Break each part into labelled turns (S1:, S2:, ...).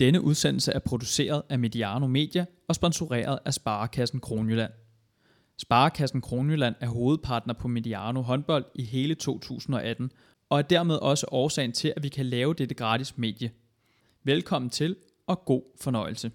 S1: Denne udsendelse er produceret af Mediano Media og sponsoreret af Sparekassen Kronjylland. Sparekassen Kronjylland er hovedpartner på Mediano håndbold i hele 2018, og er dermed også årsagen til, at vi kan lave dette gratis medie. Velkommen til, og god fornøjelse.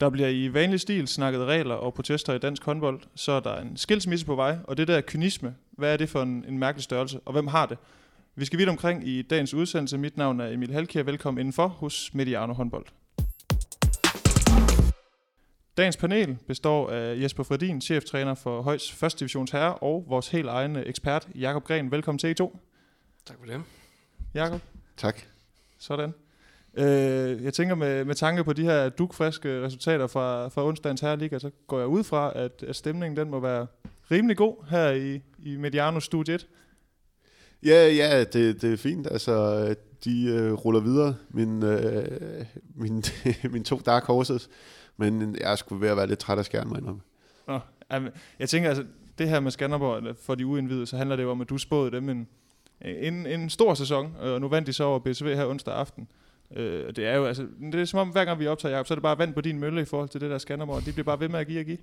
S2: Der bliver i vanlig stil snakket regler og protester i dansk håndbold, så er der en skilsmisse på vej, og det der kynisme, hvad er det for en, en mærkelig størrelse, og hvem har det? Vi skal vidt omkring i dagens udsendelse. Mit navn er Emil Halkier. Velkommen indenfor hos Mediano Håndbold. Dagens panel består af Jesper Fredin, cheftræner for Højs 1. divisions herre, og vores helt egen ekspert, Jakob Gren. Velkommen til I to.
S3: Tak for det.
S2: Jakob.
S4: Tak.
S2: Sådan. Øh, jeg tænker med, med tanke på de her dukfriske resultater fra, fra onsdagens herreliga, så går jeg ud fra, at, at stemningen den må være rimelig god her i, i Mediano Studie 1.
S4: Ja, ja, det, det er fint. Altså, de øh, ruller videre, min, øh, min, min to Dark Horses. Men jeg skulle være lidt træt af skærmen, mig
S2: Nå, jeg tænker altså, det her med Skanderborg, for de uindvidede, så handler det jo om, at du spåede dem en, en, en stor sæson, og nu vandt de så over BSV her onsdag aften. Øh, det er jo altså, det er som om, hver gang vi optager, Jacob, så er det bare vand på din mølle i forhold til det der Skanderborg. De bliver bare ved med at give og give.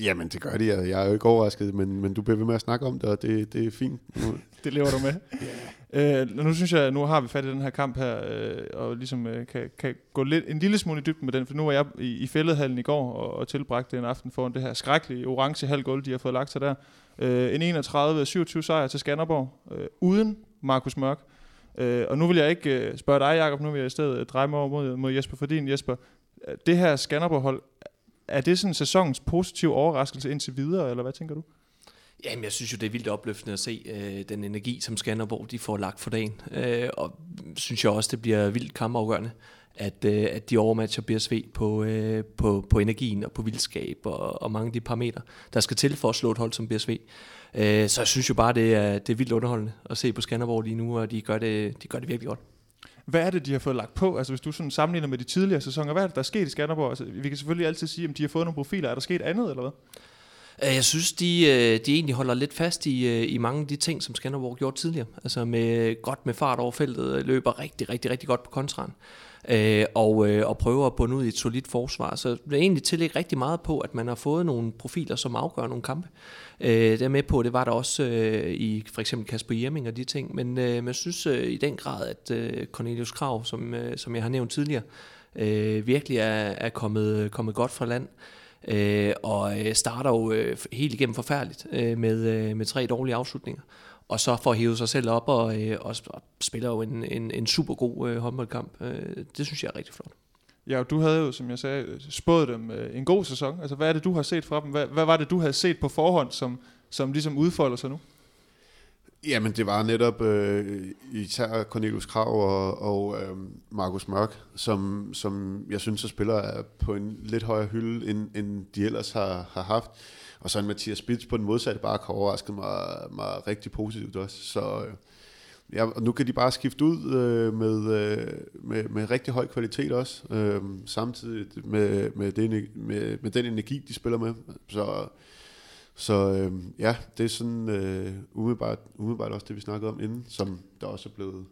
S4: Jamen, det gør de, og jeg er jo ikke overrasket, men, men du bliver ved med at snakke om det, og det, det er fint.
S2: det lever du med. yeah. øh, nu synes jeg, nu har vi fat i den her kamp her, øh, og ligesom øh, kan, kan gå lidt, en lille smule i dybden med den, for nu var jeg i, i fældehallen i går og, og tilbragte en aften foran det her skrækkelige orange halvgulv, de har fået lagt sig der. Øh, en 31-27 sejr til Skanderborg, øh, uden Markus Mørk. Øh, Øh, og nu vil jeg ikke øh, spørge dig, Jacob, nu vil jeg i stedet øh, dreje mig over mod, mod Jesper for din Jesper. Øh, det her Skanderborg-hold, er det sådan sæsonens positive overraskelse indtil videre, eller hvad tænker du?
S3: Jamen, jeg synes jo, det er vildt opløftende at se øh, den energi, som Skanderborg de får lagt for dagen. Øh, og synes jeg også, det bliver vildt kampafgørende, at, øh, at de overmatcher BSV på, øh, på, på energien og på vildskab og, og mange af de parametre, der skal til for at slå et hold som BSV. Øh, så jeg synes jo bare, det er, det er vildt underholdende at se på Skanderborg lige nu, og de gør det, de gør det virkelig godt.
S2: Hvad er det, de har fået lagt på? Altså hvis du sådan sammenligner med de tidligere sæsoner, hvad er det, der er sket i Skanderborg? Altså, vi kan selvfølgelig altid sige, om de har fået nogle profiler. Er der sket andet, eller hvad?
S3: Øh, jeg synes, de, øh, de egentlig holder lidt fast i, øh, i mange af de ting, som Skanderborg gjorde tidligere. Altså med godt med fart over feltet, løber rigtig, rigtig, rigtig godt på kontraen. Øh, og, øh, og prøver at bunde ud i et solidt forsvar. Så det er egentlig tillægge rigtig meget på, at man har fået nogle profiler, som afgør nogle kampe. Øh, det er med på, det var der også i for eksempel Kasper Jemming og de ting. Men, men jeg synes i den grad, at Cornelius Krav, som, som jeg har nævnt tidligere, virkelig er, er kommet, kommet godt fra land øh, og starter jo øh, helt igennem forfærdeligt øh, med, øh, med tre dårlige afslutninger. Og så får hævet sig selv op og, øh, og, og spiller jo en, en, en super god øh, håndboldkamp. Øh, det synes jeg er rigtig flot.
S2: Ja, du havde jo, som jeg sagde, spået dem øh, en god sæson. Altså, hvad er det, du har set fra dem? Hvad, hvad var det, du havde set på forhånd, som, som ligesom udfolder sig nu?
S4: Jamen, det var netop øh, især Cornelius Krav og, og øh, Markus Mørk, som, som jeg synes, at spiller er på en lidt højere hylde, end, end de ellers har, har haft. Og så en Mathias Spitz på den modsatte bare har overrasket mig, mig rigtig positivt også. Så øh, ja, og nu kan de bare skifte ud øh, med, øh, med, med rigtig høj kvalitet også, øh, samtidig med, med, den, med, med den energi, de spiller med. Så så øh, ja, det er sådan øh, umiddelbart, umiddelbart også det, vi snakkede om inden, som der også er blevet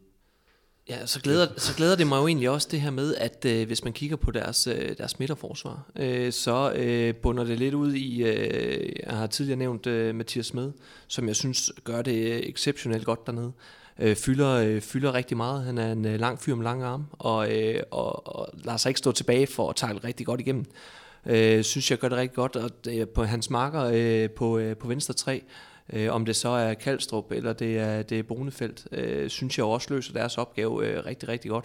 S3: Ja, så glæder, så glæder det mig jo egentlig også det her med, at øh, hvis man kigger på deres, øh, deres midterforsvar, øh, så øh, bunder det lidt ud i, øh, jeg har tidligere nævnt øh, Mathias Smed, som jeg synes gør det øh, exceptionelt godt dernede. Øh, fylder, øh, fylder rigtig meget. Han er en øh, lang fyr med lange arme, og, øh, og, og lader sig ikke stå tilbage for at takle rigtig godt igennem øh, synes jeg gør det rigtig godt, og øh, på hans marker øh, på, øh, på venstre 3, øh, om det så er Kalstrup eller det er, det er Bonefeldt, øh, synes jeg også løser deres opgave øh, rigtig, rigtig godt.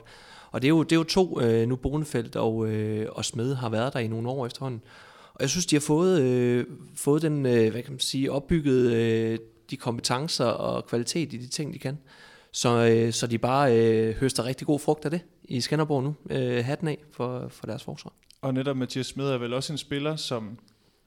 S3: Og det er jo, det er jo to, øh, nu Bonefeldt og, øh, og Smed har været der i nogle år efterhånden. Og jeg synes, de har fået, øh, fået den, øh, hvad kan man sige, opbygget øh, de kompetencer og kvalitet i de ting, de kan. Så, øh, så de bare øh, høster rigtig god frugt af det i Skanderborg nu. Øh, hatten af for, for deres forsvar.
S2: Og netop Mathias Smed er vel også en spiller, som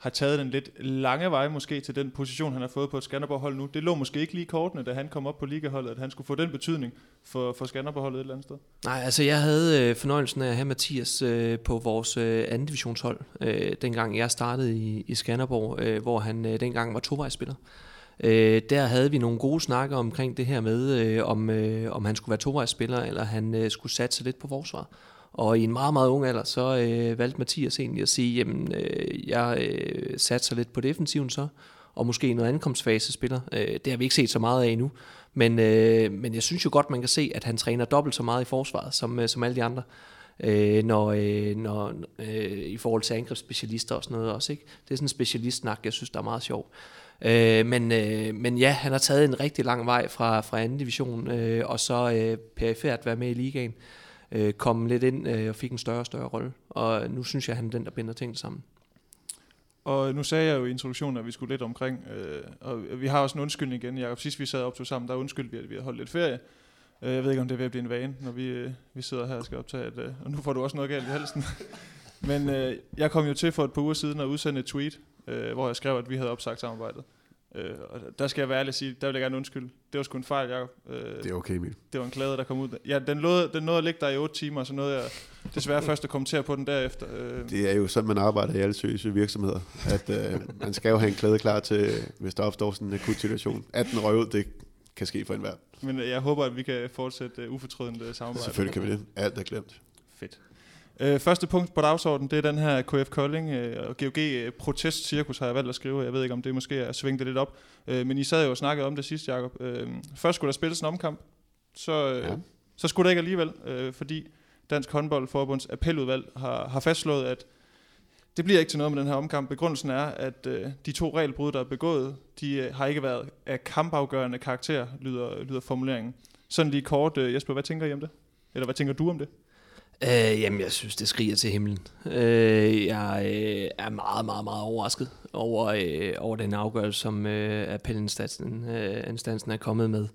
S2: har taget den lidt lange vej måske til den position, han har fået på et Skanderborg-hold nu. Det lå måske ikke lige kortene, da han kom op på ligaholdet, at han skulle få den betydning for, for Skanderborg-holdet et eller andet sted.
S3: Nej, altså jeg havde øh, fornøjelsen af at have Mathias øh, på vores øh, anden divisionshold, øh, dengang jeg startede i, i Skanderborg, øh, hvor han øh, dengang var tovejsspiller. Øh, der havde vi nogle gode snakker omkring det her med, øh, om, øh, om han skulle være tovejsspiller, eller han øh, skulle satse lidt på forsvar. Og i en meget, meget ung alder, så øh, valgte Mathias egentlig at sige, jamen, øh, jeg øh, satser lidt på defensiven så, og måske noget ankomstfase spiller. Øh, det har vi ikke set så meget af endnu. Men, øh, men jeg synes jo godt, man kan se, at han træner dobbelt så meget i forsvaret, som, øh, som alle de andre. Øh, når, øh, når, øh, I forhold til angrebsspecialister og sådan noget også. Ikke? Det er sådan en specialistsnak, jeg synes, der er meget sjov. Øh, men, øh, men ja, han har taget en rigtig lang vej fra, fra anden division, øh, og så øh, perifært være med i ligaen øh, Øh, kom lidt ind øh, og fik en større og større rolle. Og nu synes jeg, at han er den, der binder tingene sammen.
S2: Og nu sagde jeg jo i introduktionen, at vi skulle lidt omkring, øh, og vi har også en undskyldning igen. Jacob, sidst vi sad op til sammen, der undskyldte vi, at vi har holdt lidt ferie. Øh, jeg ved ikke, om det er ved at blive en vane, når vi, øh, vi sidder her og skal optage, at, øh, og nu får du også noget galt i halsen. Men øh, jeg kom jo til for et par uger siden at udsende et tweet, øh, hvor jeg skrev, at vi havde opsagt samarbejdet. Øh, og der skal jeg være ærlig at sige, der vil jeg gerne undskylde. Det var sgu en fejl, Jacob.
S4: Øh, det er okay, Emil.
S2: Det var en klade, der kom ud. Ja, den, nåede, den nåede at ligge der i 8 timer, så nåede jeg desværre først at kommentere på den derefter. Øh.
S4: Det er jo sådan, man arbejder i alle seriøse virksomheder. At øh, man skal jo have en klæde klar til, hvis der opstår sådan en akut situation. At den røg ud, det kan ske for enhver.
S2: Men jeg håber, at vi kan fortsætte uh, ufortrødent uh, samarbejde.
S4: Selvfølgelig kan vi det. Alt er glemt.
S2: Fedt. Uh, første punkt på dagsordenen, det er den her KF Kolding uh, og GOG uh, protestcirkus, har jeg valgt at skrive. Jeg ved ikke, om det måske er svingt det lidt op. Uh, men I sad jo og snakkede om det sidste, Jacob. Uh, først skulle der spilles en omkamp, så, uh, ja. så skulle der ikke alligevel, uh, fordi Dansk Håndboldforbunds appeludvalg har, har fastslået, at det bliver ikke til noget med den her omkamp. Begrundelsen er, at uh, de to regelbrud, der er begået, de uh, har ikke været af kampafgørende karakter, lyder, lyder formuleringen. Sådan lige kort, uh, Jesper, hvad tænker I om det? Eller hvad tænker du om det?
S3: Øh, jamen, jeg synes, det skriger til himlen. Øh, jeg øh, er meget, meget, meget overrasket over, øh, over den afgørelse, som øh, appelinstansen øh, instansen er kommet med.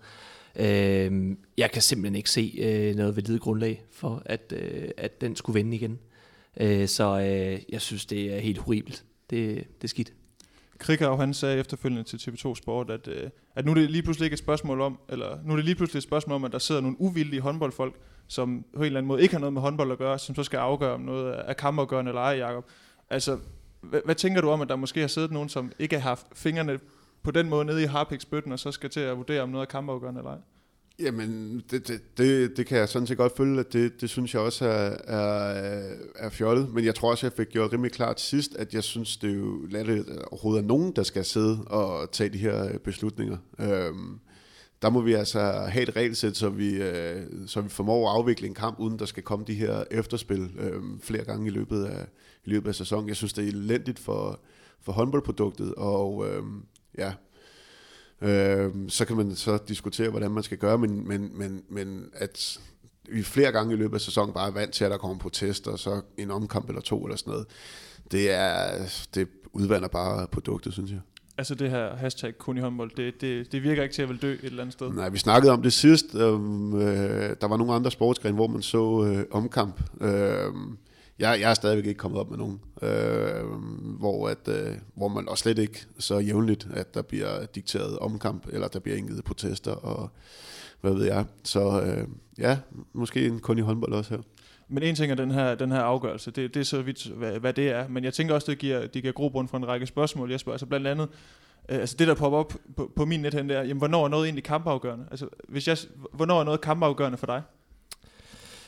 S3: Øh, jeg kan simpelthen ikke se øh, noget validt grundlag for, at, øh, at den skulle vende igen. Øh, så øh, jeg synes, det er helt horribelt. Det, det er skidt.
S2: Krikau, han sagde efterfølgende til TV2 Sport, at, øh, at nu er det lige pludselig ikke et spørgsmål om, eller nu er det lige pludselig et spørgsmål om, at der sidder nogle uvildige håndboldfolk, som på en eller anden måde ikke har noget med håndbold at gøre, som så skal afgøre, om noget er kammergørende eller ej, Jacob. Altså, hvad, hvad tænker du om, at der måske har siddet nogen, som ikke har haft fingrene på den måde nede i harpiksbøtten, og så skal til at vurdere, om noget er kampafgørende eller ej?
S4: Jamen, det, det, det, det kan jeg sådan set godt følge, at det, det synes jeg også er, er, er fjollet. Men jeg tror også, jeg fik gjort rimelig klart sidst, at jeg synes, det er jo latterligt, at overhovedet er nogen, der skal sidde og tage de her beslutninger. Øhm, der må vi altså have et regelsæt, så vi, øh, så vi formår at afvikle en kamp, uden der skal komme de her efterspil øh, flere gange i løbet af, i løbet af sæsonen. Jeg synes, det er elendigt for, for håndboldproduktet, og øh, ja, øh, så kan man så diskutere, hvordan man skal gøre, men, men, men, men at vi flere gange i løbet af sæsonen bare er vant til, at der kommer protester, og så en omkamp eller to eller sådan noget, det, er, det udvander bare produktet, synes jeg
S2: altså det her hashtag kun i håndbold, det, det, det virker ikke til at vil dø et eller andet sted.
S4: Nej, vi snakkede om det sidst. Øhm, øh, der var nogle andre sportsgrene, hvor man så øh, omkamp. Øh, jeg, jeg er stadigvæk ikke kommet op med nogen, øh, hvor, at, øh, hvor man også slet ikke så jævnligt, at der bliver dikteret omkamp, eller der bliver indgivet protester, og hvad ved jeg. Så øh, ja, måske en kun i håndbold også her.
S2: Men en ting er den her, den her afgørelse, det, det er så vidt, hvad, hvad det er. Men jeg tænker også, det giver, det giver grobund for en række spørgsmål, jeg spørger. Altså blandt andet, øh, altså det der popper op på, på min nethænde, det er, jamen, hvornår er noget egentlig kampafgørende? Altså, hvis jeg, hvornår er noget kampafgørende for dig?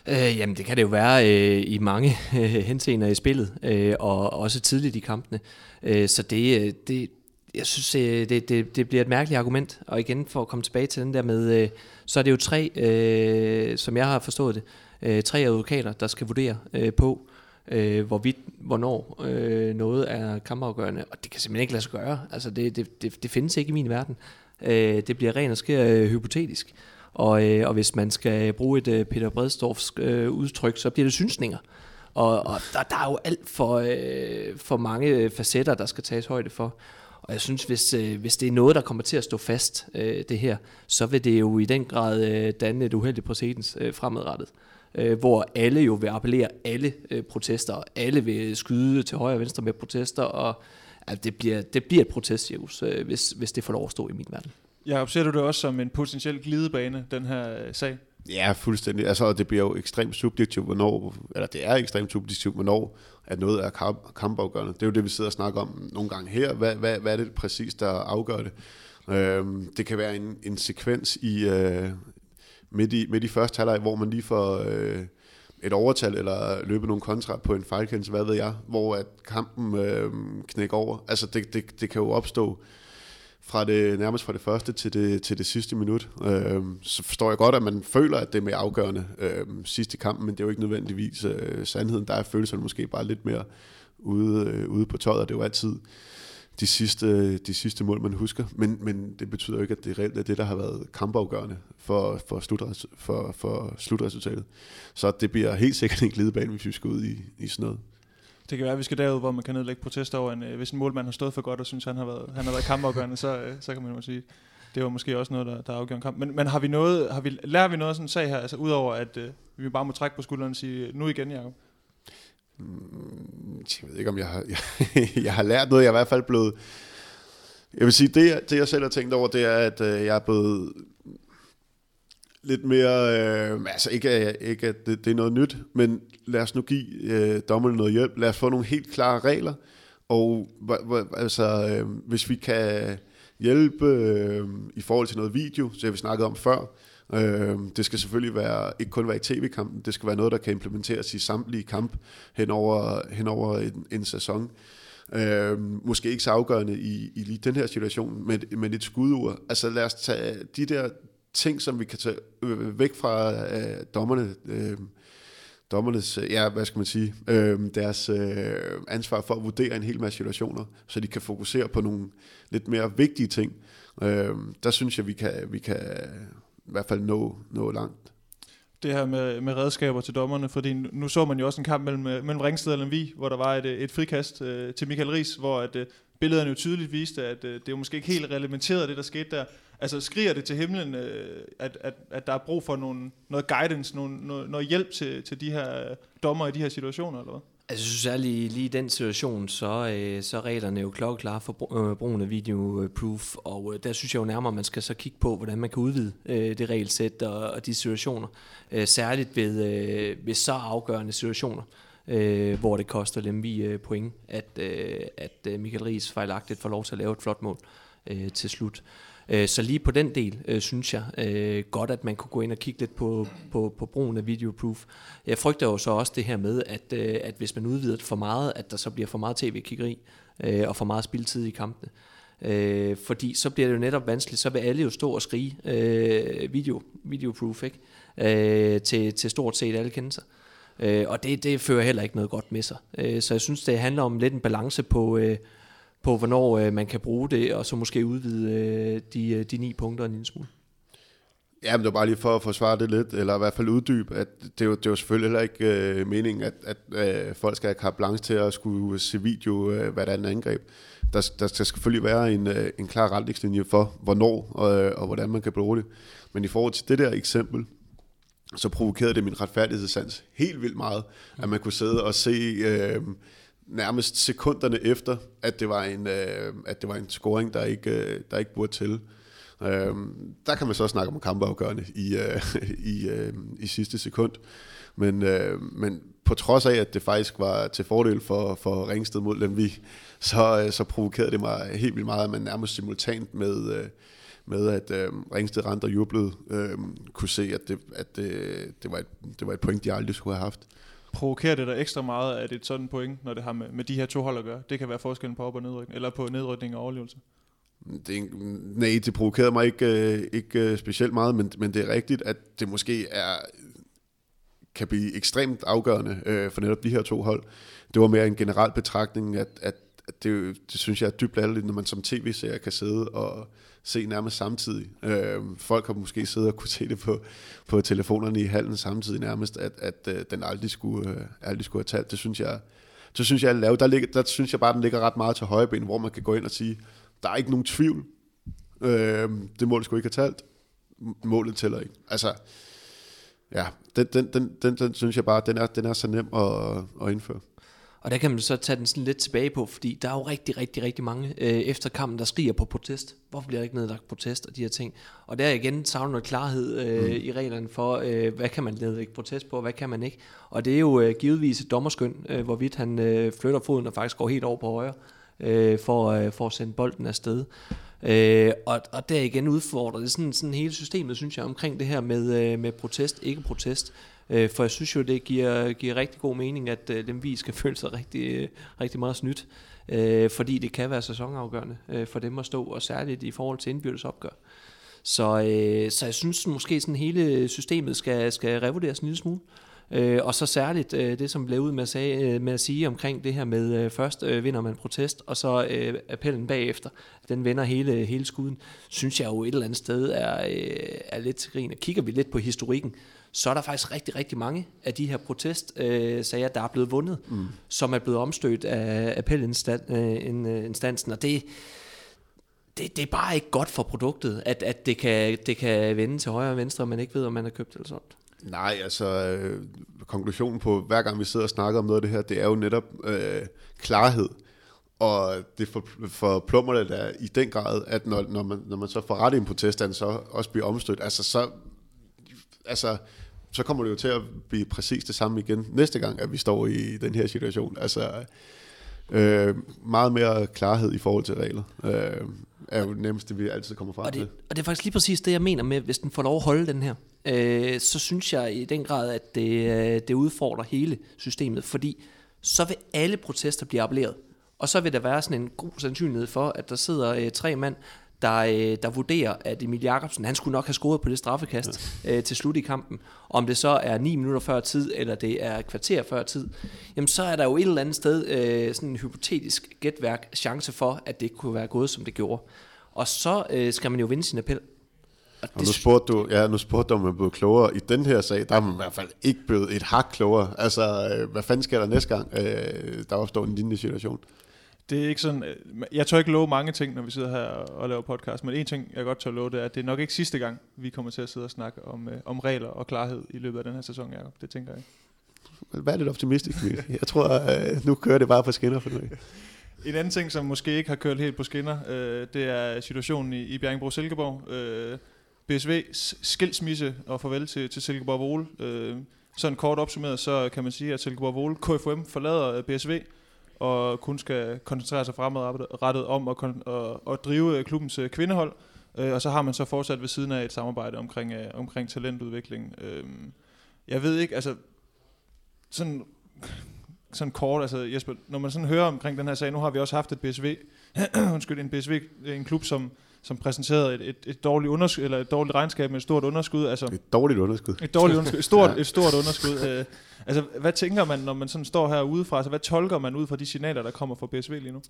S3: Øh, jamen det kan det jo være øh, i mange øh, henseender i spillet, øh, og også tidligt i kampene. Øh, så det, øh, det, jeg synes, øh, det, det, det bliver et mærkeligt argument. Og igen, for at komme tilbage til den der med, øh, så er det jo tre, øh, som jeg har forstået det, øh, tre advokater, der skal vurdere øh, på, øh, hvorvidt, hvornår øh, noget er kampafgørende. Og det kan simpelthen ikke lade sig gøre. Altså, det, det, det, det findes ikke i min verden. Øh, det bliver rent og sker øh, hypotetisk. Og, øh, og hvis man skal bruge et øh, Peter Bredstorffs øh, udtryk, så bliver det synsninger. Og, og der, der er jo alt for, øh, for mange facetter, der skal tages højde for. Og jeg synes, hvis, øh, hvis det er noget, der kommer til at stå fast, øh, det her, så vil det jo i den grad øh, danne et uheldigt præcedens øh, fremadrettet øh, hvor alle jo vil appellere alle øh, protester, alle vil skyde til højre og venstre med protester, og at det, bliver, det bliver et protestcirkus, øh, hvis, hvis det får lov at stå i min verden.
S2: Jeg ser du det også som en potentiel glidebane, den her øh, sag?
S4: Ja, fuldstændig. Altså, det bliver jo ekstremt subjektivt, hvornår, eller det er ekstremt subjektivt, hvornår at noget er kamp, kampafgørende. Det er jo det, vi sidder og snakker om nogle gange her. Hvad, hvad, hvad er det præcis, der afgør det? Øhm, det kan være en, en sekvens i, øh, midt, i, midt i første halvleg, hvor man lige får øh, et overtal, eller løbe nogle kontra på en fejlkendelse, hvad ved jeg, hvor at kampen øh, knækker over. Altså, det, det, det kan jo opstå fra det nærmest fra det første til det, til det sidste minut. Øh, så forstår jeg godt, at man føler, at det er mere afgørende øh, sidste kampen, men det er jo ikke nødvendigvis øh, sandheden. Der er følelserne måske bare lidt mere ude, øh, ude på tøjet, og det er jo altid de sidste, de sidste mål, man husker. Men, men det betyder jo ikke, at det reelt er det, der har været kampafgørende for, for, slutres, for, for slutresultatet. Så det bliver helt sikkert en glidebane, hvis vi skal ud i, i sådan noget.
S2: Det kan være, at vi skal derud, hvor man kan nedlægge protester over, en, øh, hvis en målmand har stået for godt og synes, han har været, han har været kampafgørende, så, øh, så kan man jo sige, det var måske også noget, der, der afgør en kamp. Men, men har vi noget, har vi, lærer vi noget af sådan en sag her, altså udover at øh, vi bare må trække på skulderen og sige, øh, nu igen, Jacob?
S4: Mm, Jeg ved ikke, om jeg har, jeg, jeg har lært noget. Jeg er i hvert fald blevet... Jeg vil sige, det, det jeg selv har tænkt over, det er, at øh, jeg er blevet lidt mere... Øh, altså ikke, ikke at det, det er noget nyt, men lad os nu give øh, dommerne noget hjælp. Lad os få nogle helt klare regler. Og h- h- altså, øh, hvis vi kan hjælpe øh, i forhold til noget video, så har vi snakket om før, Øh, det skal selvfølgelig være, ikke kun være i tv-kampen, det skal være noget, der kan implementeres i samtlige kamp hen over, hen over en, en sæson. Øh, måske ikke så afgørende i, i lige den her situation, men, men et skudur. Altså lad os tage de der ting, som vi kan tage øh, væk fra øh, dommerne, øhm, øh, dommernes, ja, hvad skal man sige, øh, deres øh, ansvar for at vurdere en hel masse situationer, så de kan fokusere på nogle lidt mere vigtige ting. Øh, der synes jeg, vi kan, vi kan i hvert fald nå, nå langt.
S2: det her med, med redskaber til dommerne, fordi nu- nu så man jo også en kamp mellem, øh, mellem Ringsted og Lemvi, hvor der var et, øh, et frikast øh, til Michael Ries, hvor at, øh, billederne jo tydeligt viste, at øh, det er jo måske ikke helt reglementeret, det der skete der. Altså skriger det til himlen, øh, at, at, at der er brug for nogle, noget guidance, nogle, noget, noget hjælp til, til de her øh, dommer i de her situationer, eller hvad?
S3: Altså, jeg synes særlig lige i den situation, så, øh, så er reglerne jo klokkeklare for øh, brugen af videoproof, og øh, der synes jeg jo nærmere, at man skal så kigge på, hvordan man kan udvide øh, det regelsæt og, og de situationer. Øh, særligt ved, øh, ved så afgørende situationer, øh, hvor det koster Lemvi øh, point, at, øh, at øh, Michael Ries fejlagtigt får lov til at lave et flot mål øh, til slut. Øh, Øh, så lige på den del, øh, synes jeg øh, godt, at man kunne gå ind og kigge lidt på, på, på brugen af videoproof. Jeg frygter jo så også det her med, at, øh, at hvis man udvider det for meget, at der så bliver for meget tv-kiggeri øh, og for meget spildtid i kampene. Øh, fordi så bliver det jo netop vanskeligt, så vil alle jo stå og skrige øh, video, videoproof ikke? Øh, til, til stort set alle kendelser. Øh, og det, det fører heller ikke noget godt med sig. Øh, så jeg synes, det handler om lidt en balance på, øh, på hvornår øh, man kan bruge det, og så måske udvide øh, de, øh, de ni punkter en lille smule.
S4: Ja, men det var bare lige for at forsvare det lidt, eller i hvert fald uddybe, at det er jo, det er jo selvfølgelig heller ikke øh, meningen, at, at øh, folk skal have carte blanche til at skulle se video øh, hvad der er en angreb. Der, der skal selvfølgelig være en, øh, en klar retningslinje for, hvornår og, øh, og hvordan man kan bruge det. Men i forhold til det der eksempel, så provokerede det min retfærdighedssans helt vildt meget, at man kunne sidde og se øh, nærmest sekunderne efter, at det var en, øh, at det var en scoring, der ikke, øh, der ikke burde til. Øh, der kan man så snakke om kampafgørende i, øh, i, øh, i sidste sekund. Men, øh, men på trods af, at det faktisk var til fordel for, for Ringsted mod Lemvi, så, øh, så provokerede det mig helt vildt meget, at man nærmest simultant med, øh, med at øh, Ringsted rent og jublede, øh, kunne se, at, det, at det, det, var et, det var et point, de aldrig skulle have haft.
S2: Provokerer det dig ekstra meget, at et sådan point, når det har med, med de her to hold at gøre? Det kan være forskellen på op- og nedrykning, eller på nedrykning og overlevelse.
S4: Det, nej, det provokerede mig ikke, øh, ikke øh, specielt meget, men, men det er rigtigt, at det måske er kan blive ekstremt afgørende øh, for netop de her to hold. Det var mere en generel betragtning, at, at det, det synes jeg er dybt latterligt, når man som tv-seer kan sidde og se nærmest samtidig. Øh, folk har måske siddet og kunne se det på, på telefonerne i hallen samtidig nærmest, at, at øh, den aldrig skulle, øh, aldrig skulle have talt. Det synes jeg, det synes jeg er lavt. Der, ligger, der synes jeg bare, den ligger ret meget til højre ben, hvor man kan gå ind og sige, der er ikke nogen tvivl. Øh, det mål skulle ikke have talt. Målet tæller ikke. Altså, ja, den, den, den, den, den synes jeg bare, den er, den er så nem at, at indføre.
S3: Og der kan man så tage den sådan lidt tilbage på, fordi der er jo rigtig, rigtig, rigtig mange øh, efter kampen, der skriger på protest. Hvorfor bliver der ikke nedlagt protest og de her ting? Og der igen savner noget klarhed øh, mm. i reglerne for, øh, hvad kan man nedlægge protest på, og hvad kan man ikke. Og det er jo øh, givetvis et dommerskøn, øh, hvorvidt han øh, flytter foden og faktisk går helt over på højre, øh, for, øh, for at sende bolden afsted. Øh, og, og der igen udfordrer det sådan, sådan hele systemet, synes jeg, omkring det her med, øh, med protest, ikke protest. Øh, for jeg synes jo, det giver, giver rigtig god mening, at øh, dem vi skal føle sig rigtig, øh, rigtig meget snydt. Øh, fordi det kan være sæsonafgørende øh, for dem at stå, og særligt i forhold til indbyrdes opgør. Så, øh, så jeg synes måske, sådan hele systemet skal, skal revurderes en lille smule. Øh, og så særligt øh, det, som blev ud med at, sige, øh, med at sige omkring det her med, øh, først øh, vinder man protest, og så øh, appellen bagefter, den vender hele, hele skuden, synes jeg jo et eller andet sted er, øh, er lidt til grin. Og kigger vi lidt på historikken, så er der faktisk rigtig, rigtig mange af de her protestsager, øh, der er blevet vundet, mm. som er blevet omstødt af appelinstansen, og det, det, det er bare ikke godt for produktet, at, at det, kan, det kan vende til højre og venstre, og man ikke ved, om man er købt eller solgt.
S4: Nej, altså øh, konklusionen på, hver gang vi sidder og snakker om noget af det her, det er jo netop øh, klarhed. Og det for, for plummer det der i den grad, at når, når, man, når man så får ret i en protest, så også bliver omstødt. Altså så, altså, så kommer det jo til at blive præcis det samme igen næste gang, at vi står i den her situation. Altså, øh, meget mere klarhed i forhold til regler. Øh, er jo nemmest det, vi altid kommer frem
S3: og det,
S4: til.
S3: Og det er faktisk lige præcis det, jeg mener med, hvis den får lov at holde den her, øh, så synes jeg i den grad, at det, øh, det udfordrer hele systemet, fordi så vil alle protester blive appelleret. Og så vil der være sådan en god sandsynlighed for, at der sidder øh, tre mand, der, øh, der vurderer, at Emil Jakobsen, han skulle nok have scoret på det straffekast ja. øh, til slut i kampen. Om det så er 9 minutter før tid, eller det er kvarter før tid, jamen så er der jo et eller andet sted øh, sådan en hypotetisk gætværk chance for, at det kunne være gået, som det gjorde. Og så øh, skal man jo vinde sin appel.
S4: Og, og nu spurgte du, ja, nu spurgte du, om man blev klogere. I den her sag, der er man i hvert fald ikke blevet et hak klogere. Altså, øh, hvad fanden sker der næste gang, øh, der opstår en lignende situation?
S2: Det er ikke sådan, øh, jeg tør ikke love mange ting, når vi sidder her og laver podcast, men en ting, jeg godt tør love, det er, at det er nok ikke sidste gang, vi kommer til at sidde og snakke om, øh, om regler og klarhed i løbet af den her sæson, Jacob. Det tænker jeg.
S4: Vær lidt optimistisk, Jeg tror, øh, nu kører det bare på skinner for nu.
S2: En anden ting, som måske ikke har kørt helt på skinner, øh, det er situationen i, i Bjergbro Silkeborg. Øh, BSV's skilsmisse og farvel til, til Silkeborg Vole. Øh, sådan kort opsummeret, så kan man sige, at Silkeborg Vole KFM forlader øh, BSV, og kun skal koncentrere sig fremadrettet om at, at, at drive øh, klubbens øh, kvindehold. Øh, og så har man så fortsat ved siden af et samarbejde omkring, øh, omkring talentudvikling. Øh, jeg ved ikke, altså sådan, sådan kort, altså Jesper, når man sådan hører omkring den her sag, nu har vi også haft et BSV, undskyld, en BSV, en klub, som som præsenterede et, et, et, dårligt underskud, eller et dårligt regnskab med et stort underskud. Altså,
S4: et dårligt underskud.
S2: Et dårligt underskud. Et stort, ja. et stort underskud. Øh, altså, hvad tænker man, når man sådan står her udefra? Altså, hvad tolker man ud fra de signaler, der kommer fra BSV lige nu?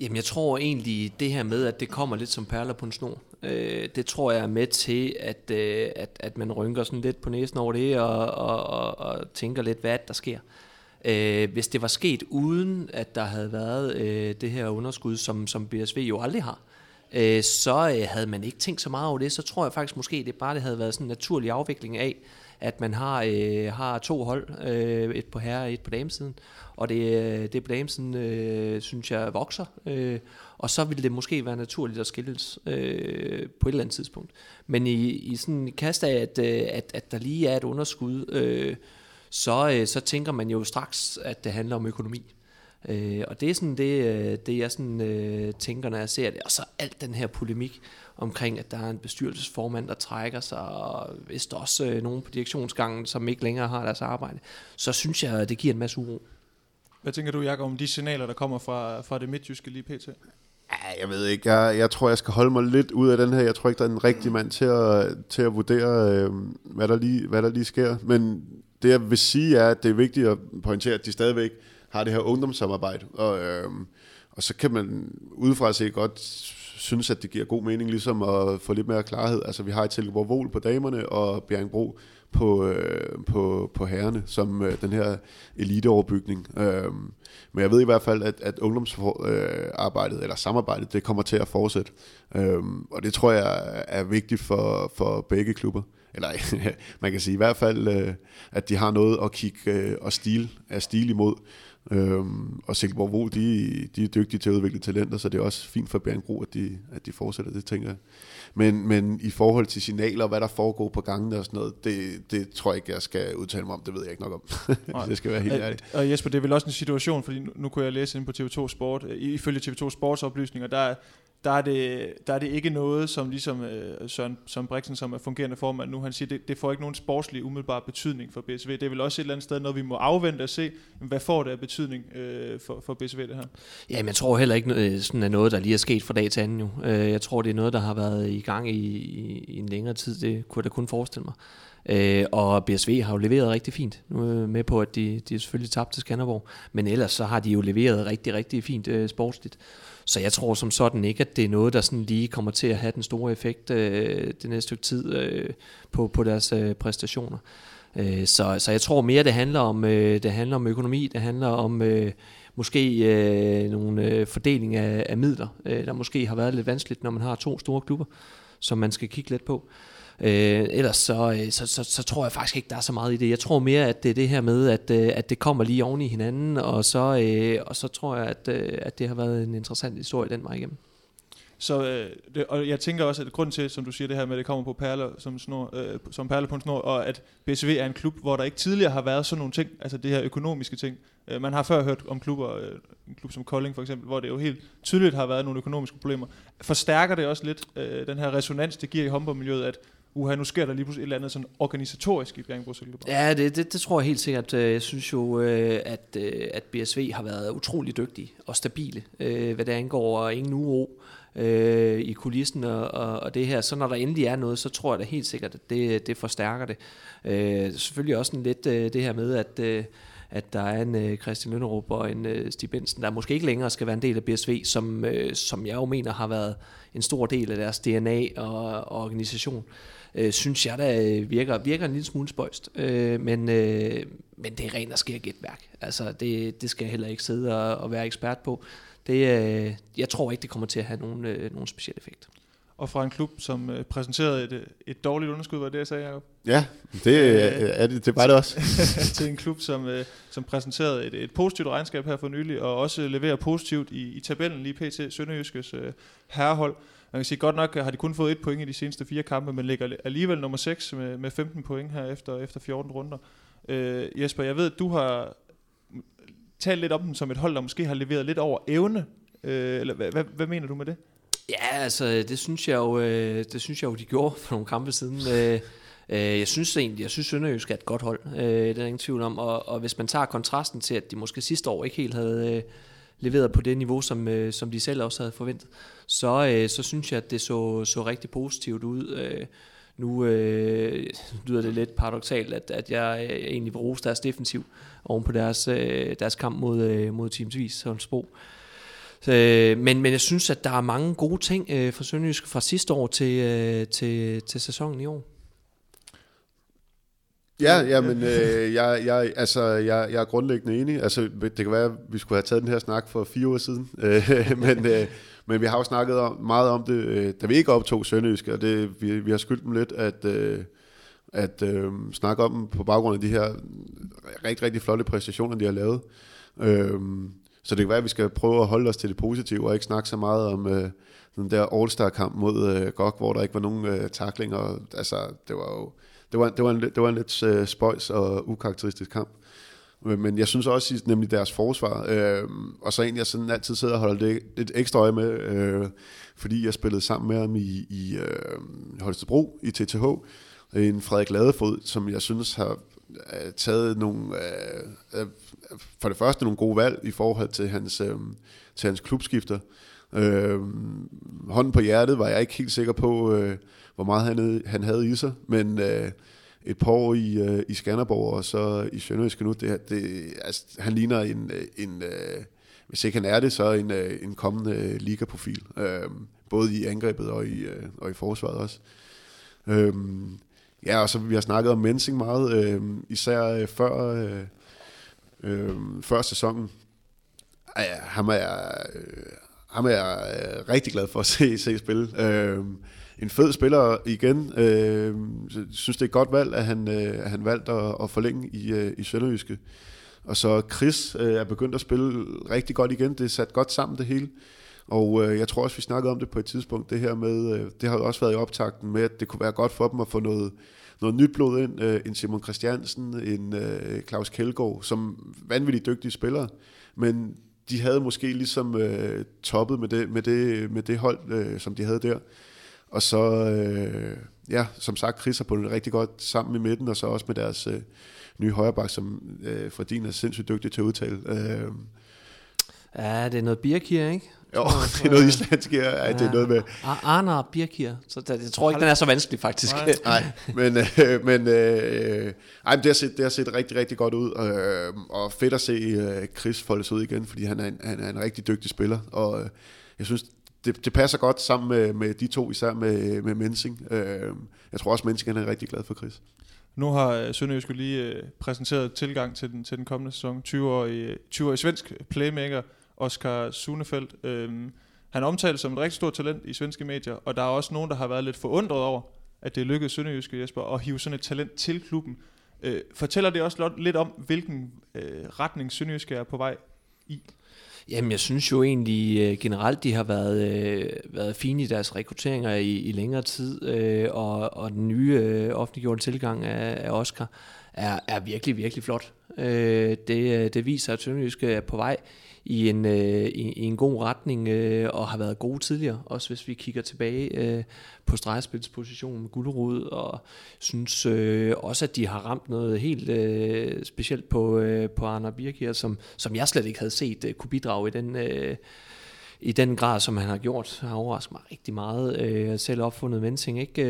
S3: Jamen, jeg tror egentlig, det her med, at det kommer lidt som perler på en snor, øh, det tror jeg er med til, at, øh, at, at man rynker sådan lidt på næsen over det, og, og, og, og tænker lidt, hvad der sker. Øh, hvis det var sket uden, at der havde været øh, det her underskud, som, som BSV jo aldrig har, øh, Øh, så øh, havde man ikke tænkt så meget over det. Så tror jeg faktisk måske, det bare det havde været sådan en naturlig afvikling af, at man har, øh, har to hold, øh, et på herre og et på damesiden. Og det, øh, det på damesiden, øh, synes jeg, vokser. Øh, og så ville det måske være naturligt at skilles øh, på et eller andet tidspunkt. Men i, i sådan en kast af, at, øh, at, at der lige er et underskud, øh, så, øh, så tænker man jo straks, at det handler om økonomi. Øh, og det er sådan det, øh, det jeg sådan, øh, tænker, når jeg ser det. Og så alt den her polemik omkring, at der er en bestyrelsesformand, der trækker sig, og vist også øh, nogen på direktionsgangen, som ikke længere har deres arbejde, så synes jeg, at det giver en masse uro.
S2: Hvad tænker du, Jacob, om de signaler, der kommer fra, fra det midtjyske lige pt?
S4: Ja, jeg ved ikke. Jeg, jeg tror, jeg skal holde mig lidt ud af den her. Jeg tror ikke, der er en rigtig mand til at, til at vurdere, øh, hvad, der lige, hvad der lige sker. Men det, jeg vil sige, er, at det er vigtigt at pointere, at de stadigvæk har det her ungdomssamarbejde. Og, øh, og så kan man udefra se godt synes, at det giver god mening ligesom at få lidt mere klarhed. Altså vi har et Silkeborg Vol på damerne og Bjergbro på, øh, på, på herrene, som øh, den her eliteoverbygning. Øh, men jeg ved i hvert fald, at, at ungdomsarbejdet, øh, eller samarbejdet, det kommer til at fortsætte. Øh, og det tror jeg er vigtigt for, for begge klubber. Eller man kan sige i hvert fald, øh, at de har noget at kigge øh, og stil, er stil imod. Øhm, og Silkeborg Vo, de, de er dygtige til at udvikle talenter, så det er også fint for Bjergbro, at de, at de fortsætter det, tænker jeg. Men, men i forhold til signaler, hvad der foregår på gangene og sådan noget, det, det tror jeg ikke, jeg skal udtale mig om. Det ved jeg ikke nok om. det skal være helt ærligt.
S2: Og Jesper, det er vel også en situation, fordi nu, nu kunne jeg læse ind på TV2 Sport, ifølge TV2 Sports oplysninger, der, der er, det, der er det ikke noget, som ligesom øh, Søren, Søren Brixen, som er fungerende formand nu, han siger, det, det får ikke nogen sportslig umiddelbar betydning for BSV. Det er vel også et eller andet sted, når vi må afvente og se, hvad får det af betydning øh, for, for BSV det her?
S3: Ja, men jeg tror heller ikke, øh, sådan er noget, der lige er sket fra dag til anden jo. Øh, jeg tror, det er noget, der har været i gang i, i, i en længere tid. Det kunne jeg da kun forestille mig. Øh, og BSV har jo leveret rigtig fint. Nu er jeg med på, at de, de er selvfølgelig tabt til Skanderborg, men ellers så har de jo leveret rigtig, rigtig fint øh, sportsligt. Så jeg tror som sådan ikke, at det er noget, der sådan lige kommer til at have den store effekt øh, det næste stykke tid øh, på, på deres øh, præstationer. Øh, så, så jeg tror mere, det handler om, øh, det handler om økonomi, det handler om øh, måske øh, nogle øh, fordeling af, af midler, øh, der måske har været lidt vanskeligt, når man har to store klubber, som man skal kigge lidt på. Øh, Øh, ellers så, øh, så, så, så tror jeg faktisk ikke, der er så meget i det. Jeg tror mere, at det er det her med, at, øh, at det kommer lige oven i hinanden, og så, øh, og så tror jeg, at, øh, at det har været en interessant historie den vej igennem.
S2: Så, øh, det, og jeg tænker også, at grund til, som du siger det her med, at det kommer på perler som, snor, øh, som perler på en snor, og at BSV er en klub, hvor der ikke tidligere har været sådan nogle ting, altså det her økonomiske ting. Øh, man har før hørt om klubber, øh, en klub som Kolding for eksempel, hvor det jo helt tydeligt har været nogle økonomiske problemer. Forstærker det også lidt øh, den her resonans, det giver i håndboldmiljøet, at uha, nu sker der lige pludselig et eller andet sådan organisatorisk i Bjergbro Silkeborg.
S3: Ja, det, det, det tror jeg helt sikkert. Øh, jeg synes jo, øh, at, øh, at BSV har været utrolig dygtige og stabile, hvad det angår, og ingen uro i kulissen og, og, og det her. Så når der endelig er noget, så tror jeg da helt sikkert, at det, det forstærker det. Selvfølgelig også en lidt det her med, at at der er en Christian Lønnerup og en Stig Bensen, der måske ikke længere skal være en del af BSV, som, som jeg jo mener har været en stor del af deres DNA og, og organisation øh, synes jeg da øh, virker, virker en lille smule spøjst. Øh, men, øh, men det er rent og sker gætværk. Altså, det, det skal jeg heller ikke sidde og, og være ekspert på. Det, øh, jeg tror ikke, det kommer til at have nogen, øh, nogen speciel effekt.
S2: Og fra en klub, som øh, præsenterede et, et dårligt underskud, var det, jeg sagde, Jacob?
S4: Ja, det, øh, er det, det var det også.
S2: til en klub, som, øh, som præsenterede et, et positivt regnskab her for nylig, og også leverer positivt i, i tabellen lige pt. Sønderjyskes øh, herrehold. Man kan sige, godt nok har de kun fået et point i de seneste fire kampe, men ligger alligevel nummer 6 med, med 15 point her efter, efter 14 runder. Øh, Jesper, jeg ved, at du har talt lidt om dem som et hold, der måske har leveret lidt over evne. Øh, eller hvad, hvad, hvad mener du med det?
S3: Ja, altså det synes jeg jo, øh, det synes jeg jo de gjorde for nogle kampe siden. Øh, øh, jeg synes egentlig, jeg synes Sønderjysk er et godt hold, øh, det er ingen tvivl om. Og, og hvis man tager kontrasten til, at de måske sidste år ikke helt havde øh, leveret på det niveau, som, øh, som de selv også havde forventet, så, øh, så synes jeg, at det så, så rigtig positivt ud. Øh, nu øh, lyder det lidt paradoxalt, at, at jeg øh, egentlig vil rose deres defensiv oven på deres, øh, deres kamp mod, øh, mod Teams Vis Holmsbro. Øh, men, men jeg synes, at der er mange gode ting øh, fra Sønderjysk fra sidste år til, øh, til, til sæsonen i år.
S4: Ja, ja, men øh, jeg, jeg, altså, jeg, jeg er grundlæggende enig. Altså, det kan være, at vi skulle have taget den her snak for fire år siden, øh, men, øh, men vi har jo snakket om, meget om det, øh, da vi ikke optog Sønderjysk, og det, vi, vi har skyldt dem lidt at, øh, at øh, snakke om dem på baggrund af de her rigtig, rigtig flotte præstationer, de har lavet. Øh, så det kan være, at vi skal prøve at holde os til det positive, og ikke snakke så meget om øh, den der All-Star-kamp mod øh, GOG, hvor der ikke var nogen øh, taklinger. Altså, det var jo det var, det var en, det var en lidt øh, spøjs og ukarakteristisk kamp. Øh, men jeg synes også, nemlig deres forsvar, øh, og så egentlig jeg sådan altid sidder og holder det lidt ekstra øje med, øh, fordi jeg spillede sammen med ham i, i øh, Holstebro i TTH, en Frederik Ladefod, som jeg synes har øh, taget nogle, øh, øh, for det første nogle gode valg i forhold til hans, øh, til hans klubskifter. Øh, hånden på hjertet var jeg ikke helt sikker på, øh, hvor meget han, han havde i sig, men øh, et par år i, øh, i Skanderborg og så i Sønderjysk nu, det, det, altså, han ligner en, øh, en øh, hvis ikke han er det, så en, øh, en kommende øh, ligaprofil, øh, både i angrebet og i, øh, og i forsvaret også. Øh, ja, og så vi har snakket om Mensing meget, øh, især øh, før, øh, øh, før sæsonen. Ja, ham er, øh, ham er jeg øh, rigtig glad for at se, se spille. Øh, en fed spiller igen. Øh, synes, det er et godt valg, at han, øh, at han valgte at, at forlænge i, øh, i Sønderjyske. Og så Chris øh, er begyndt at spille rigtig godt igen. Det er sat godt sammen det hele. Og øh, jeg tror også, vi snakkede om det på et tidspunkt, det her med, øh, det har jo også været i optakten med, at det kunne være godt for dem at få noget, noget nyt blod ind. Øh, en Simon Christiansen, en øh, Claus Kjeldgaard, som vanvittigt dygtige spillere. Men de havde måske ligesom øh, toppet med det, med det, med det hold, øh, som de havde der. Og så, øh, ja, som sagt, Chris har bundet rigtig godt sammen i midten, og så også med deres øh, nye højreback, som øh, Fredin er sindssygt dygtig til at udtale. Øh,
S3: Ja, det er noget birkir, ikke?
S4: Jo, det er noget islandsk her. Ja, det er noget med...
S3: Arner birkir. Så det, jeg tror ikke, den er så vanskelig, faktisk.
S2: Nej.
S4: Nej, men, øh, men, øh, ej, men det, har set, det har set rigtig, rigtig godt ud, øh, og fedt at se øh, Chris folde sig ud igen, fordi han er en, han er en rigtig dygtig spiller, og øh, jeg synes, det, det passer godt sammen med, med de to, især med, med Mensing. Øh, jeg tror også, Mensing er rigtig glad for Chris.
S2: Nu har øh, Sønderjysk lige øh, præsenteret tilgang til den, til den kommende sæson. 20-årig, 20-årig svensk playmaker, Oscar Sunefeldt. Øhm, han omtales som et rigtig stort talent i svenske medier, og der er også nogen, der har været lidt forundret over, at det lykkedes Sønderjyske Jesper at hive sådan et talent til klubben. Øh, fortæller det også lidt om, hvilken øh, retning Sønderjyske er på vej i?
S3: Jamen, jeg synes jo egentlig øh, generelt, de har været, øh, været fine i deres rekrutteringer i, i længere tid, øh, og, og den nye øh, offentliggjorte tilgang af, af Oscar er, er virkelig, virkelig flot. Øh, det, øh, det viser, at Sønderjysk er på vej i en, øh, i, i en god retning, øh, og har været gode tidligere, også hvis vi kigger tilbage øh, på stregspilspositionen med Gullerud, og synes øh, også, at de har ramt noget helt øh, specielt på, øh, på Arne Birkir, som, som jeg slet ikke havde set øh, kunne bidrage i den... Øh, i den grad, som han har gjort, har overrasket mig rigtig meget. Øh, selv opfundet Mensing, ikke?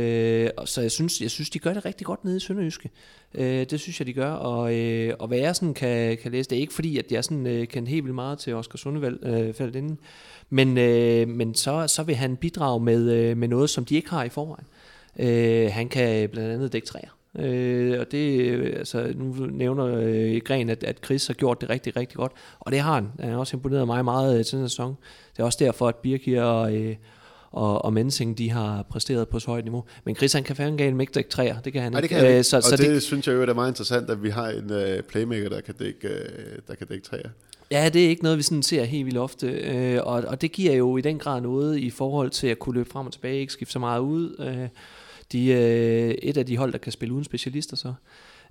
S3: Øh, så jeg synes, jeg synes, de gør det rigtig godt nede i Sønderjyske. Øh, det synes jeg, de gør. Og, øh, og hvad jeg sådan kan, kan læse, det er ikke fordi, at jeg sådan, øh, kendte helt vildt meget til Oscar Sundevald øh, faldt inden. Men, øh, men så, så vil han bidrage med, øh, med noget, som de ikke har i forvejen. Øh, han kan blandt andet dække træer. Øh, og det, øh, altså, nu nævner øh, Gren, at, at Chris har gjort det rigtig, rigtig godt. Og det har han. Han har også imponeret mig meget øh, til den sæson. Det er også derfor, at Birkir og, øh, og, og Mensing, de har præsteret på så højt niveau. Men Chris, han kan fandme gale med ikke træer. Det kan han
S4: Nej, det
S3: ikke.
S4: kan han ikke.
S3: Øh, så,
S4: og
S3: så
S4: det,
S3: det,
S4: det synes jeg jo er meget interessant, at vi har en øh, playmaker, der kan dække, øh, der kan dække træer.
S3: Ja, det er ikke noget, vi sådan ser helt vildt ofte, øh, og, og det giver jo i den grad noget i forhold til at kunne løbe frem og tilbage, ikke skifte så meget ud. Øh, de er et af de hold, der kan spille uden specialister så.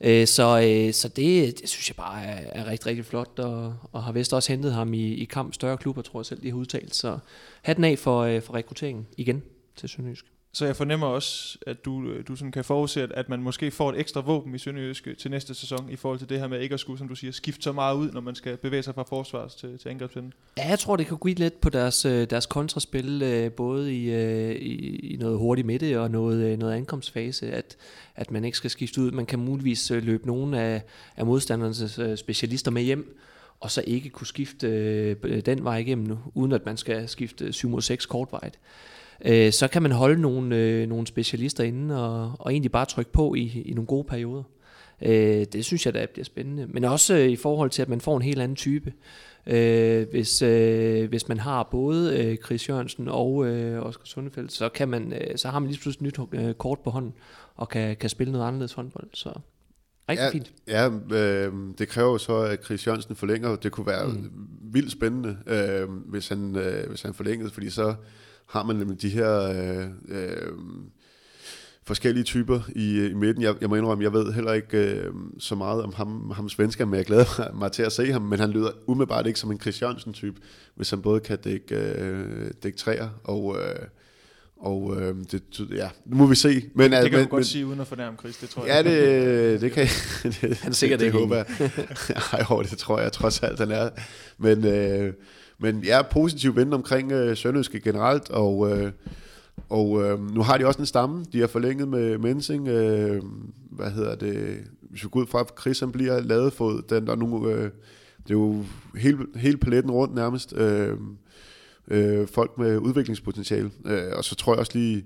S3: Øh, så øh, så det, det synes jeg bare er, er rigtig, rigtig flot, og, og har vist også hentet ham i, i kamp større klubber, tror jeg selv, de har udtalt. Så hatten af for, øh, for rekrutteringen igen til Sønderjysk.
S2: Så jeg fornemmer også, at du, øh, du sådan kan forudse, at, at man måske får et ekstra våben i Sønderjyske øh, til næste sæson, i forhold til det her med ikke at skulle, som du siger, skifte så meget ud, når man skal bevæge sig fra forsvars til, til angrebsvinden.
S3: Ja, jeg tror, det kan gå lidt på deres, øh, deres kontraspil, både i, i, i noget hurtigt midte og noget, noget ankomstfase, at, at man ikke skal skifte ud. Man kan muligvis løbe nogle af, af modstandernes specialister med hjem, og så ikke kunne skifte den vej igennem nu, uden at man skal skifte 7 mod 6 kortvejt. Øh, så kan man holde nogle, øh, nogle specialister inde og, og egentlig bare trykke på i, i nogle gode perioder. Øh, det synes jeg da bliver spændende. Men også øh, i forhold til, at man får en helt anden type. Øh, hvis, øh, hvis man har både øh, Chris Jørgensen og øh, Oscar Sundefeldt, så, kan man, øh, så har man lige pludselig et nyt øh, kort på hånden, og kan, kan spille noget anderledes håndbold. Så rigtig
S4: ja,
S3: fint.
S4: Ja, øh, det kræver jo så, at Chris Jørgensen forlænger. Det kunne være mm. vildt spændende, øh, hvis, han, øh, hvis han forlængede, fordi så har man nemlig de her øh, øh, forskellige typer i, i midten. Jeg, jeg må indrømme, jeg ved heller ikke øh, så meget om ham, ham svensker, men jeg glæder mig, til at se ham, men han lyder umiddelbart ikke som en Chris Jørgensen-type, hvis han både kan dække, øh, dække træer og... Øh, og øh, det, ja, nu må vi se. Men,
S2: Det kan
S4: men,
S2: du godt
S4: men,
S2: sige uden at fornærme Chris, det tror
S4: Ja,
S2: jeg.
S4: det, det kan det,
S3: Han er sikkert
S4: det, det håber jeg. Ej, jo, det tror jeg trods alt, han er. Men, øh, men jeg er positiv vendt omkring øh, Sønderjyske generelt, og, øh, og øh, nu har de også en stamme, de har forlænget med Mensing, øh, hvad hedder det, hvis vi går ud fra, at Chris han bliver ladefod, den der nu, øh, det er jo hele, hele paletten rundt nærmest, øh, øh, folk med udviklingspotentiale, øh, og så tror jeg også lige,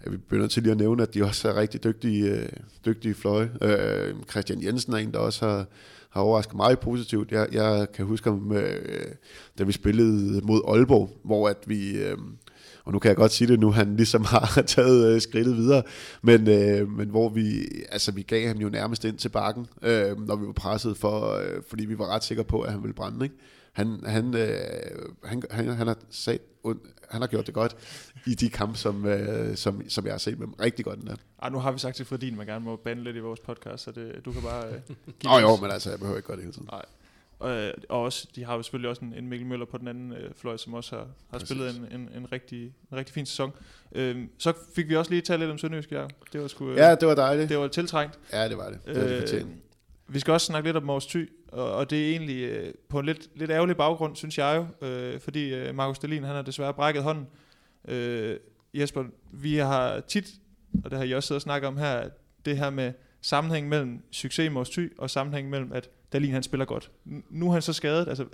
S4: at vi begynder til lige at nævne, at de også er rigtig dygtige, øh, dygtige fløje. Øh, Christian Jensen er en, der også har, har overrasket mig positivt. Jeg, jeg kan huske ham, øh, da vi spillede mod Aalborg, hvor at vi... Øh, og nu kan jeg godt sige det nu, han ligesom har taget øh, skridtet videre, men, øh, men hvor vi, altså vi gav ham jo nærmest ind til bakken, øh, når vi var presset, for, øh, fordi vi var ret sikre på, at han ville brænde, ikke? Han, han, øh, han, han, han, har sat, han har gjort det godt i de kampe, som, øh, som, som jeg har set med dem. Rigtig godt den der.
S2: Ej, nu har vi sagt til Fredin, man gerne må bande lidt i vores podcast, så det, du kan bare øh,
S4: give oh, jo, men altså, jeg behøver ikke gøre det hele tiden.
S2: Nej. Øh, og også, de har jo selvfølgelig også en, en Mikkel Møller på den anden øh, fløj, som også har, har spillet en, en, en, rigtig, en rigtig fin sæson. Øh, så fik vi også lige talt lidt om Sønderjysk, ja. Det var sgu,
S4: øh, ja, det var dejligt.
S2: Det var tiltrængt.
S4: Ja, det var det. Det var det
S2: øh, vi skal også snakke lidt om Mors Thy, og, og det er egentlig øh, på en lidt, lidt ærgerlig baggrund, synes jeg jo, øh, fordi øh, Markus Dahlin, han har desværre brækket hånden. Øh, Jesper, vi har tit, og det har I også siddet og snakket om her, det her med sammenhæng mellem succes i Mors Thy, og sammenhæng mellem, at Dalin han spiller godt. Nu er han så skadet, altså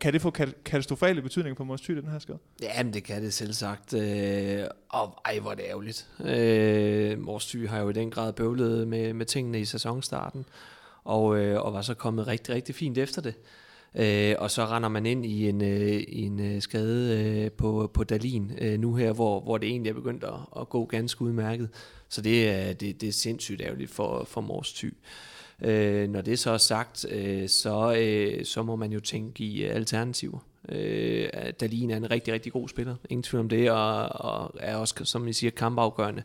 S2: kan det få katastrofale betydninger på Mors Thy, den her skade?
S3: Ja, men det kan det selv sagt. Øh, og ej, hvor er det ærgerligt. Øh, Mors Thy har jo i den grad bøvlet med, med tingene i sæsonstarten, og, øh, og var så kommet rigtig, rigtig fint efter det. Øh, og så render man ind i en, øh, en øh, skade øh, på, på Dalin øh, nu her, hvor, hvor det egentlig er begyndt at, at gå ganske udmærket. Så det er, det, det er sindssygt ærgerligt for, for Mors Thy. Øh, når det så er sagt, øh, så, øh, så må man jo tænke i alternativer. Øh, Dalin er en rigtig, rigtig god spiller. Ingen tvivl om det, og, og er også, som I siger, kampafgørende.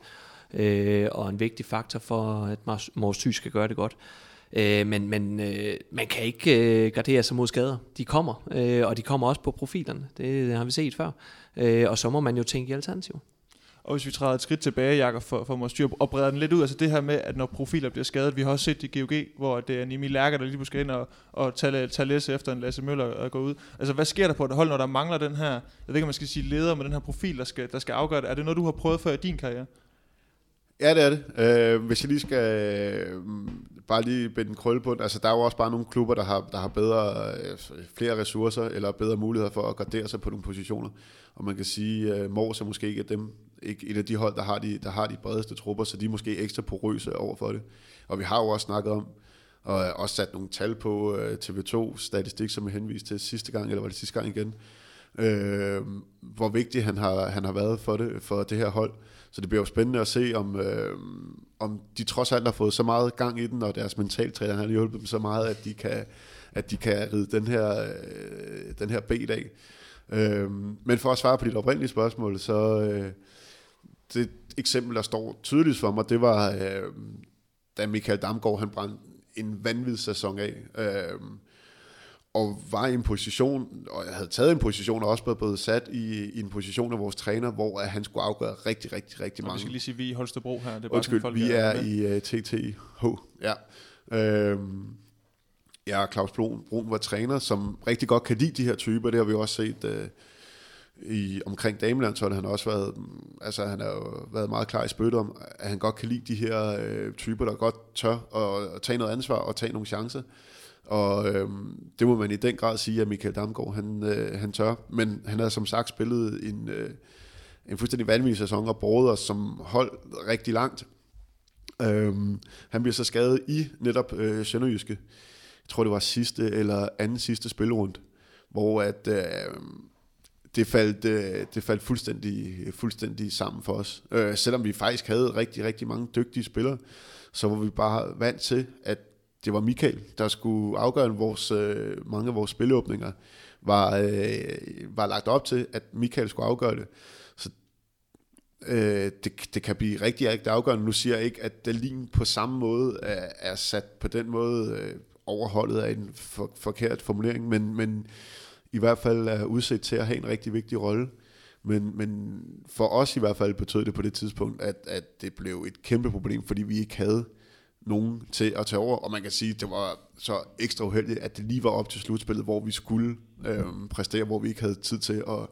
S3: Øh, og en vigtig faktor for, at Mors Thy skal gøre det godt. Øh, men men øh, man kan ikke øh, gardere sig mod skader. De kommer, øh, og de kommer også på profilerne. Det har vi set før. Øh, og så må man jo tænke i alternativer.
S2: Og hvis vi træder et skridt tilbage, Jakob, for, for at styre og breder den lidt ud, altså det her med, at når profiler bliver skadet, vi har også set i GOG, hvor det er øh, Nimi Lærker, der lige pludselig ind og, og tage, tage læse efter en Lasse Møller øh, og gå ud. Altså hvad sker der på et hold, når der mangler den her, jeg ved ikke om man skal sige leder, med den her profil, der skal, der skal afgøre det. Er det noget, du har prøvet før i din karriere?
S4: Ja, det er det. Øh, hvis jeg lige skal øh, bare lige binde en krølle på altså der er jo også bare nogle klubber, der har, der har bedre, øh, flere ressourcer, eller bedre muligheder for at gardere sig på nogle positioner. Og man kan sige, at øh, Mors er måske ikke dem, ikke et af de hold, der har de, der har de bredeste trupper, så de er måske ekstra porøse over for det. Og vi har jo også snakket om, og også sat nogle tal på øh, TV2-statistik, som jeg henviste til sidste gang, eller var det sidste gang igen, øh, hvor vigtig han har, han har været for det, for det her hold. Så det bliver jo spændende at se, om, øh, om de trods alt har fået så meget gang i den, og deres mentaltræner har hjulpet dem så meget, at de kan, at de kan ride den her, øh, den her bed af. Øh, men for at svare på dit oprindelige spørgsmål, så øh, det eksempel, der står tydeligt for mig, det var, øh, da Michael Damgaard han brændte en vanvittig sæson af. Øh, og var i en position, og jeg havde taget en position, og også blevet sat i, i en position af vores træner, hvor at han skulle afgøre rigtig, rigtig, rigtig mange. Og vi
S2: skal lige sige, vi er i Holstebro her. Det er
S4: bare Undskyld, sådan, vi er, er i uh, øh, TTH. Ja. Øhm, ja, Claus Brun, Brun var træner, som rigtig godt kan lide de her typer. Det har vi også set uh, i, omkring damelandsholdet. Han har også været, altså han har jo været meget klar i spyt om, at han godt kan lide de her uh, typer, der godt tør at, at tage noget ansvar og tage nogle chancer. Og øhm, det må man i den grad sige, at Michael Damgaard han, øh, han tør. Men han har som sagt spillet en, øh, en fuldstændig vanvittig sæson og båret os som hold rigtig langt. Øhm, han bliver så skadet i netop øh, Sønderjyske. Jeg tror, det var sidste eller anden sidste spilrund, hvor at, øh, det faldt, øh, det faldt fuldstændig, fuldstændig sammen for os. Øh, selvom vi faktisk havde rigtig, rigtig mange dygtige spillere, så var vi bare vant til, at det var Michael, der skulle afgøre vores, øh, mange af vores spilleåbninger, var, øh, var lagt op til, at Michael skulle afgøre det. Så øh, det, det kan blive rigtig, rigtig afgørende. Nu siger jeg ikke, at Dalin på samme måde er, er sat på den måde øh, overholdet af en for, forkert formulering, men, men i hvert fald er udsat til at have en rigtig vigtig rolle. Men, men for os i hvert fald betød det på det tidspunkt, at, at det blev et kæmpe problem, fordi vi ikke havde nogen til at tage over, og man kan sige, at det var så ekstra uheldigt, at det lige var op til slutspillet, hvor vi skulle øh, præstere, hvor vi ikke havde tid til at,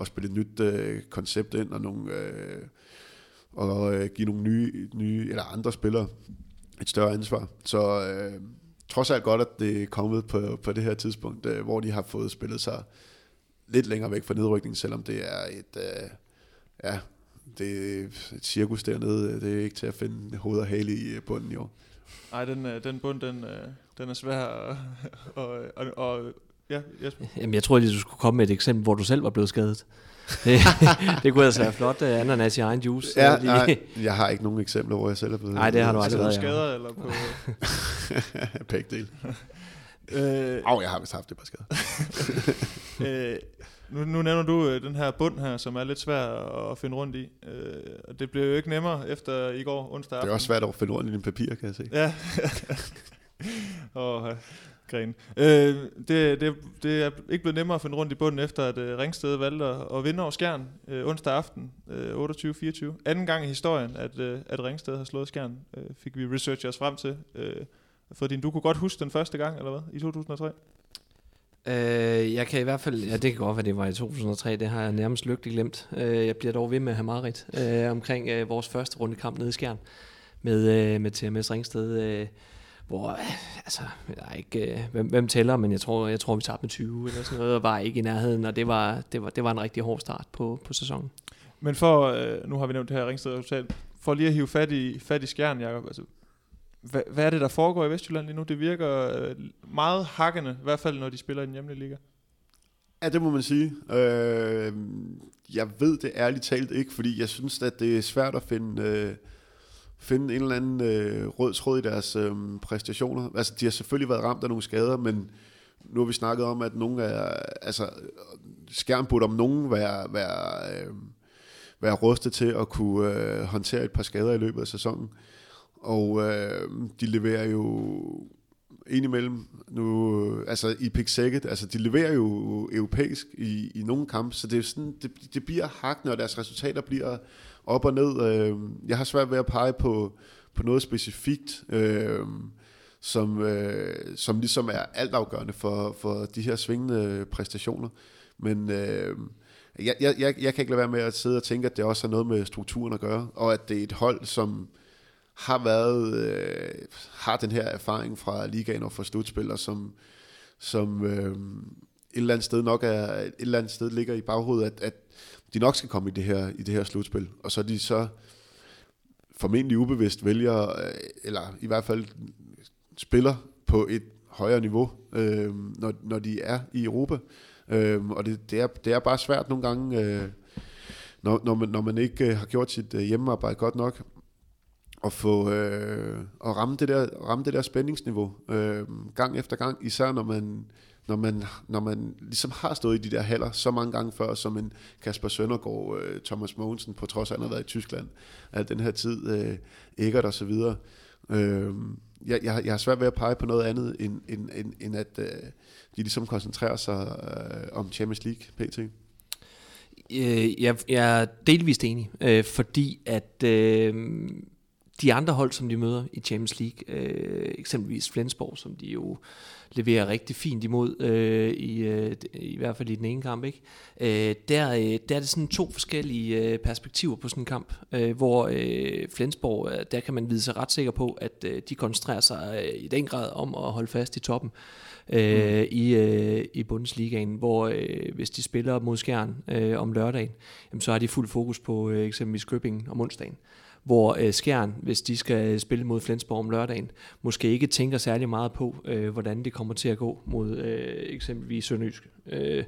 S4: at spille et nyt øh, koncept ind, og, nogle, øh, og øh, give nogle nye, nye eller andre spillere et større ansvar. Så øh, trods alt godt, at det er kommet på, på det her tidspunkt, øh, hvor de har fået spillet sig lidt længere væk fra nedrykningen, selvom det er et, øh, ja, det er et cirkus dernede. Det er ikke til at finde hoved og hale i øh, bunden i år.
S2: Nej, den, øh, den bund, den, øh, den er svær at, at, at, at Ja, Jesper.
S3: Jamen, jeg tror lige, du skulle komme med et eksempel, hvor du selv var blevet skadet. det, det kunne altså være flot, uh, ananas i egen juice.
S4: Ja,
S3: lige.
S4: nej, jeg har ikke nogen eksempler, hvor jeg selv er blevet...
S3: Nej, det har du aldrig
S2: på
S3: været, ja.
S2: skader eller på...
S4: Begge dele.
S2: øh,
S4: Åh, jeg har vist haft det par skader.
S2: øh, nu, nu nævner du øh, den her bund her, som er lidt svær at, finde rundt i. Øh, og det blev jo ikke nemmere efter i går onsdag
S4: Det
S2: aften.
S4: er også svært at finde rundt i dine papirer, kan jeg se.
S2: Ja. Åh, oh, gren. Øh, det, det, det er ikke blevet nemmere at finde rundt i bunden, efter at øh, Ringsted valgte at, at vinde over Skjern øh, onsdag aften, øh, 28-24. Anden gang i historien, at, øh, at Ringsted har slået Skjern, øh, fik vi researchers frem til. Øh, fordi du kunne godt huske den første gang, eller hvad? I 2003?
S3: Øh, jeg kan i hvert fald, ja det kan godt være, det var i 2003, det har jeg nærmest lykkeligt glemt. Øh, jeg bliver dog ved med at have meget øh, omkring øh, vores første rundekamp nede i Skjern med, øh, med TMS Ringsted, øh, hvor, øh, altså, jeg er ikke, øh, hvem, hvem tæller, men jeg tror, jeg tror, vi tabte med 20 eller sådan noget, og var ikke i nærheden, og det var, det var, det var en rigtig hård start på, på sæsonen.
S2: Men for, øh, nu har vi nævnt det her Ringsted resultat, for lige at hive fat i, fat i Skjern, Jacob, altså, hvad, hvad er det, der foregår i Vestjylland lige nu? Det virker øh, meget hakkende, i hvert fald når de spiller i den hjemlige liga.
S4: Ja, det må man sige. Øh, jeg ved det ærligt talt ikke, fordi jeg synes, at det er svært at finde, øh, finde en eller anden øh, rød tråd i deres øh, præstationer. Altså, de har selvfølgelig været ramt af nogle skader, men nu har vi snakket om, at nogle er, altså, skærm burde om nogen være, være, øh, være rustet til at kunne øh, håndtere et par skader i løbet af sæsonen. Og øh, de leverer jo indimellem nu, øh, altså i pick second, altså de leverer jo europæisk i, i nogle kampe, så det, er sådan, det, det bliver hakkende, og deres resultater bliver op og ned. Øh, Jeg har svært ved at pege på, på noget specifikt, øh, som, øh, som ligesom er altafgørende for, for de her svingende præstationer. Men øh, jeg, jeg, jeg, jeg kan ikke lade være med at sidde og tænke, at det også har noget med strukturen at gøre, og at det er et hold, som har været øh, har den her erfaring fra ligaen og fra slutspillere, som, som øh, et eller andet sted nok er et eller andet sted ligger i baghovedet, at, at de nok skal komme i det her i det her slutspil, og så de så formentlig ubevidst vælger øh, eller i hvert fald spiller på et højere niveau, øh, når, når de er i Europa. Øh, og det, det, er, det er bare svært nogle gange, øh, når, når, man, når man ikke øh, har gjort sit øh, hjemmearbejde godt nok, at få øh, at ramme det der ramme det der spændingsniveau øh, gang efter gang, især når man når man når man ligesom har stået i de der haller så mange gange før, som en Kasper Søndergaard, øh, Thomas Mogensen, på trods af at han har været i Tyskland, at den her tid, øh, og så videre. Øh, jeg, jeg, jeg har svært ved at pege på noget andet, end, end, end, end at øh, de ligesom koncentrerer sig øh, om Champions League pt.
S3: Øh, jeg, jeg er delvist enig, øh, fordi at øh, de andre hold, som de møder i Champions League, øh, eksempelvis Flensborg, som de jo leverer rigtig fint imod, øh, i, øh, i hvert fald i den ene kamp, ikke? Øh, der, øh, der er det sådan to forskellige øh, perspektiver på sådan en kamp, øh, hvor øh, Flensborg, øh, der kan man vide sig ret sikker på, at øh, de koncentrerer sig øh, i den grad om at holde fast i toppen øh, mm. i, øh, i Bundesligaen, hvor øh, hvis de spiller mod Skjern øh, om lørdagen, jamen, så har de fuld fokus på øh, eksempelvis Købing om onsdagen hvor øh, Skjern, hvis de skal øh, spille mod Flensborg om lørdagen, måske ikke tænker særlig meget på, øh, hvordan det kommer til at gå mod øh, eksempelvis Sønderjysk. Øh,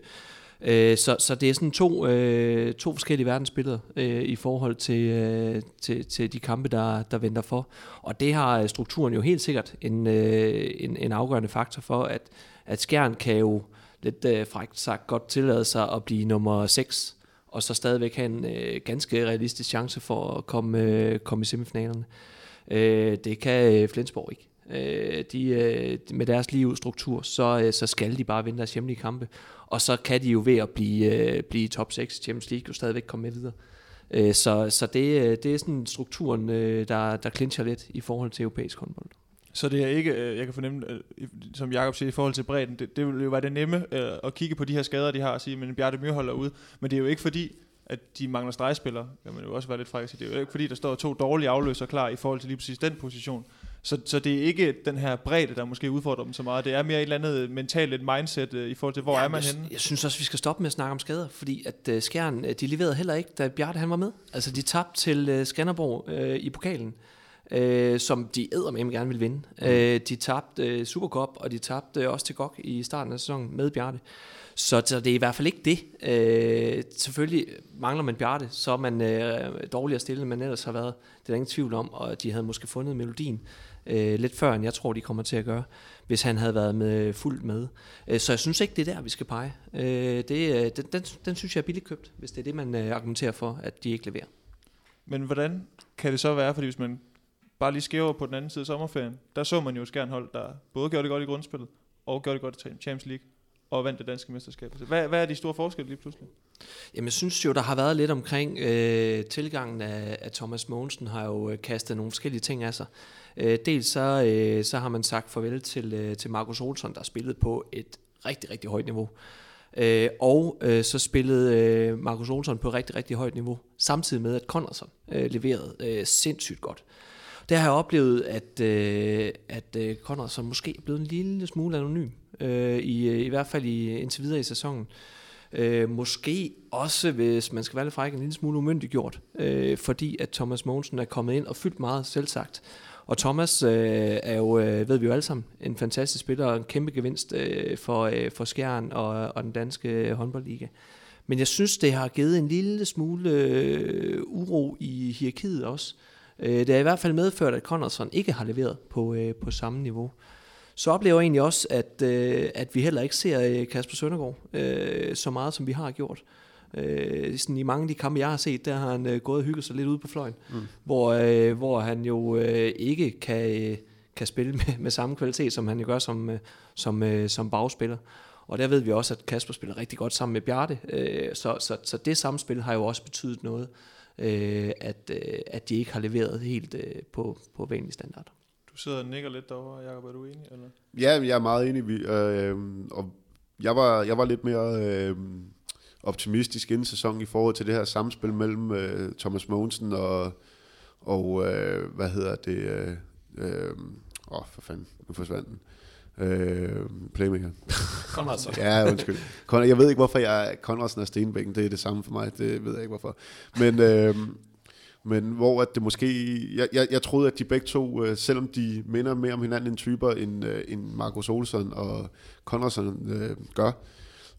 S3: øh, så, så det er sådan to, øh, to forskellige verdensbilleder øh, i forhold til, øh, til, til de kampe, der, der venter for. Og det har øh, strukturen jo helt sikkert en, øh, en, en afgørende faktor for, at, at Skjern kan jo lidt øh, frækt sagt godt tillade sig at blive nummer 6 og så stadigvæk have en øh, ganske realistisk chance for at komme, øh, komme i semifinalerne. Øh, det kan øh, Flensborg ikke. Øh, de, øh, med deres livstruktur, så, øh, så skal de bare vinde deres hjemlige kampe. Og så kan de jo ved at blive, øh, blive top 6 i Champions League jo stadigvæk komme med videre. Øh, så så det, øh, det er sådan strukturen, øh, der, der clincher lidt i forhold til europæisk håndbold.
S2: Så det er ikke, øh, jeg kan fornemme, øh, som Jakob siger, i forhold til bredden, det, det vil jo være det nemme øh, at kigge på de her skader, de har, og sige, men Bjarte Myrhold er ude. Men det er jo ikke fordi, at de mangler stregspillere. Det kan jo også være lidt frækt Det er jo ikke fordi, der står to dårlige afløser klar i forhold til lige præcis den position. Så, så det er ikke den her bredde, der måske udfordrer dem så meget. Det er mere et eller andet mentalt et mindset øh, i forhold til, hvor
S3: Ja,
S2: er man
S3: jeg,
S2: henne.
S3: Jeg synes også, vi skal stoppe med at snakke om skader, fordi at uh, Skjern, øh, de leverede heller ikke, da Bjarte han var med. Altså, de tabte til uh, Skanderborg uh, i pokalen. Øh, som de med gerne vil vinde. Mm. Øh, de tabte øh, Supercup, og de tabte øh, også til GOG i starten af sæsonen med Bjarte. Så, så det er i hvert fald ikke det. Øh, selvfølgelig mangler man Bjarte, så er man øh, dårligere stillet, end man ellers har været. Det er der ingen tvivl om, og de havde måske fundet melodien øh, lidt før, end jeg tror, de kommer til at gøre, hvis han havde været med fuldt med. Øh, så jeg synes ikke, det er der, vi skal pege. Øh, det, øh, den, den, den synes jeg er billigt købt, hvis det er det, man øh, argumenterer for, at de ikke leverer.
S2: Men hvordan kan det så være, fordi hvis man bare lige skæver på den anden side af sommerferien, der så man jo et skærnhold, der både gjorde det godt i grundspillet, og gjorde det godt i Champions League og vandt det danske mesterskab. Hvad, hvad er de store forskelle lige pludselig?
S3: Jamen, jeg synes jo, der har været lidt omkring øh, tilgangen af, af Thomas Mogensen, har jo øh, kastet nogle forskellige ting af sig. Øh, dels så, øh, så har man sagt farvel til, øh, til Markus Olsson, der spillede på et rigtig, rigtig højt niveau. Øh, og øh, så spillede øh, Markus Olsson på et rigtig, rigtig højt niveau, samtidig med, at Conradsen øh, leverede øh, sindssygt godt. Der har jeg oplevet, at, øh, at øh, så måske er blevet en lille smule anonym, øh, i, øh, i hvert fald i, øh, indtil videre i sæsonen. Øh, måske også, hvis man skal være lidt fræk, en lille smule umyndiggjort, øh, fordi at Thomas Mogensen er kommet ind og fyldt meget selvsagt. Og Thomas øh, er jo, øh, ved vi jo alle sammen, en fantastisk spiller og en kæmpe gevinst øh, for, øh, for Skjern og, og den danske øh, håndboldliga. Men jeg synes, det har givet en lille smule øh, uro i hierarkiet også. Øh, det har i hvert fald medført, at Conradson ikke har leveret på, øh, på samme niveau. Så oplever jeg egentlig også, at, øh, at vi heller ikke ser øh, Kasper Søndergaard øh, så meget, som vi har gjort. Øh, sådan I mange af de kampe, jeg har set, der har han øh, gået og hygget sig lidt ude på fløjen, mm. hvor, øh, hvor han jo øh, ikke kan, øh, kan spille med, med samme kvalitet, som han jo gør som, øh, som, øh, som bagspiller. Og der ved vi også, at Kasper spiller rigtig godt sammen med Bjarte, øh, så, så, så det samspil har jo også betydet noget, øh, at, øh, at de ikke har leveret helt øh, på, på vanlige standarder.
S2: Du sidder og nikker lidt derovre, Jacob, er du enig? Eller?
S4: Ja, jeg er meget enig. Øh, og jeg var, jeg var lidt mere øh, optimistisk inden sæsonen i forhold til det her samspil mellem øh, Thomas Mogensen og, og øh, hvad hedder det? Øh, øh, åh, for fanden, nu forsvandt den. Øh, playmaker.
S3: Conradsen.
S4: ja, undskyld. Jeg ved ikke, hvorfor jeg Conradsen og Stenbækken, det er det samme for mig. Det ved jeg ikke, hvorfor. Men, øh, men hvor at det måske... Jeg, jeg, jeg troede, at de begge to, øh, selvom de minder mere om hinanden end typer, end, øh, end Markus Olsson og Conradsen øh, gør,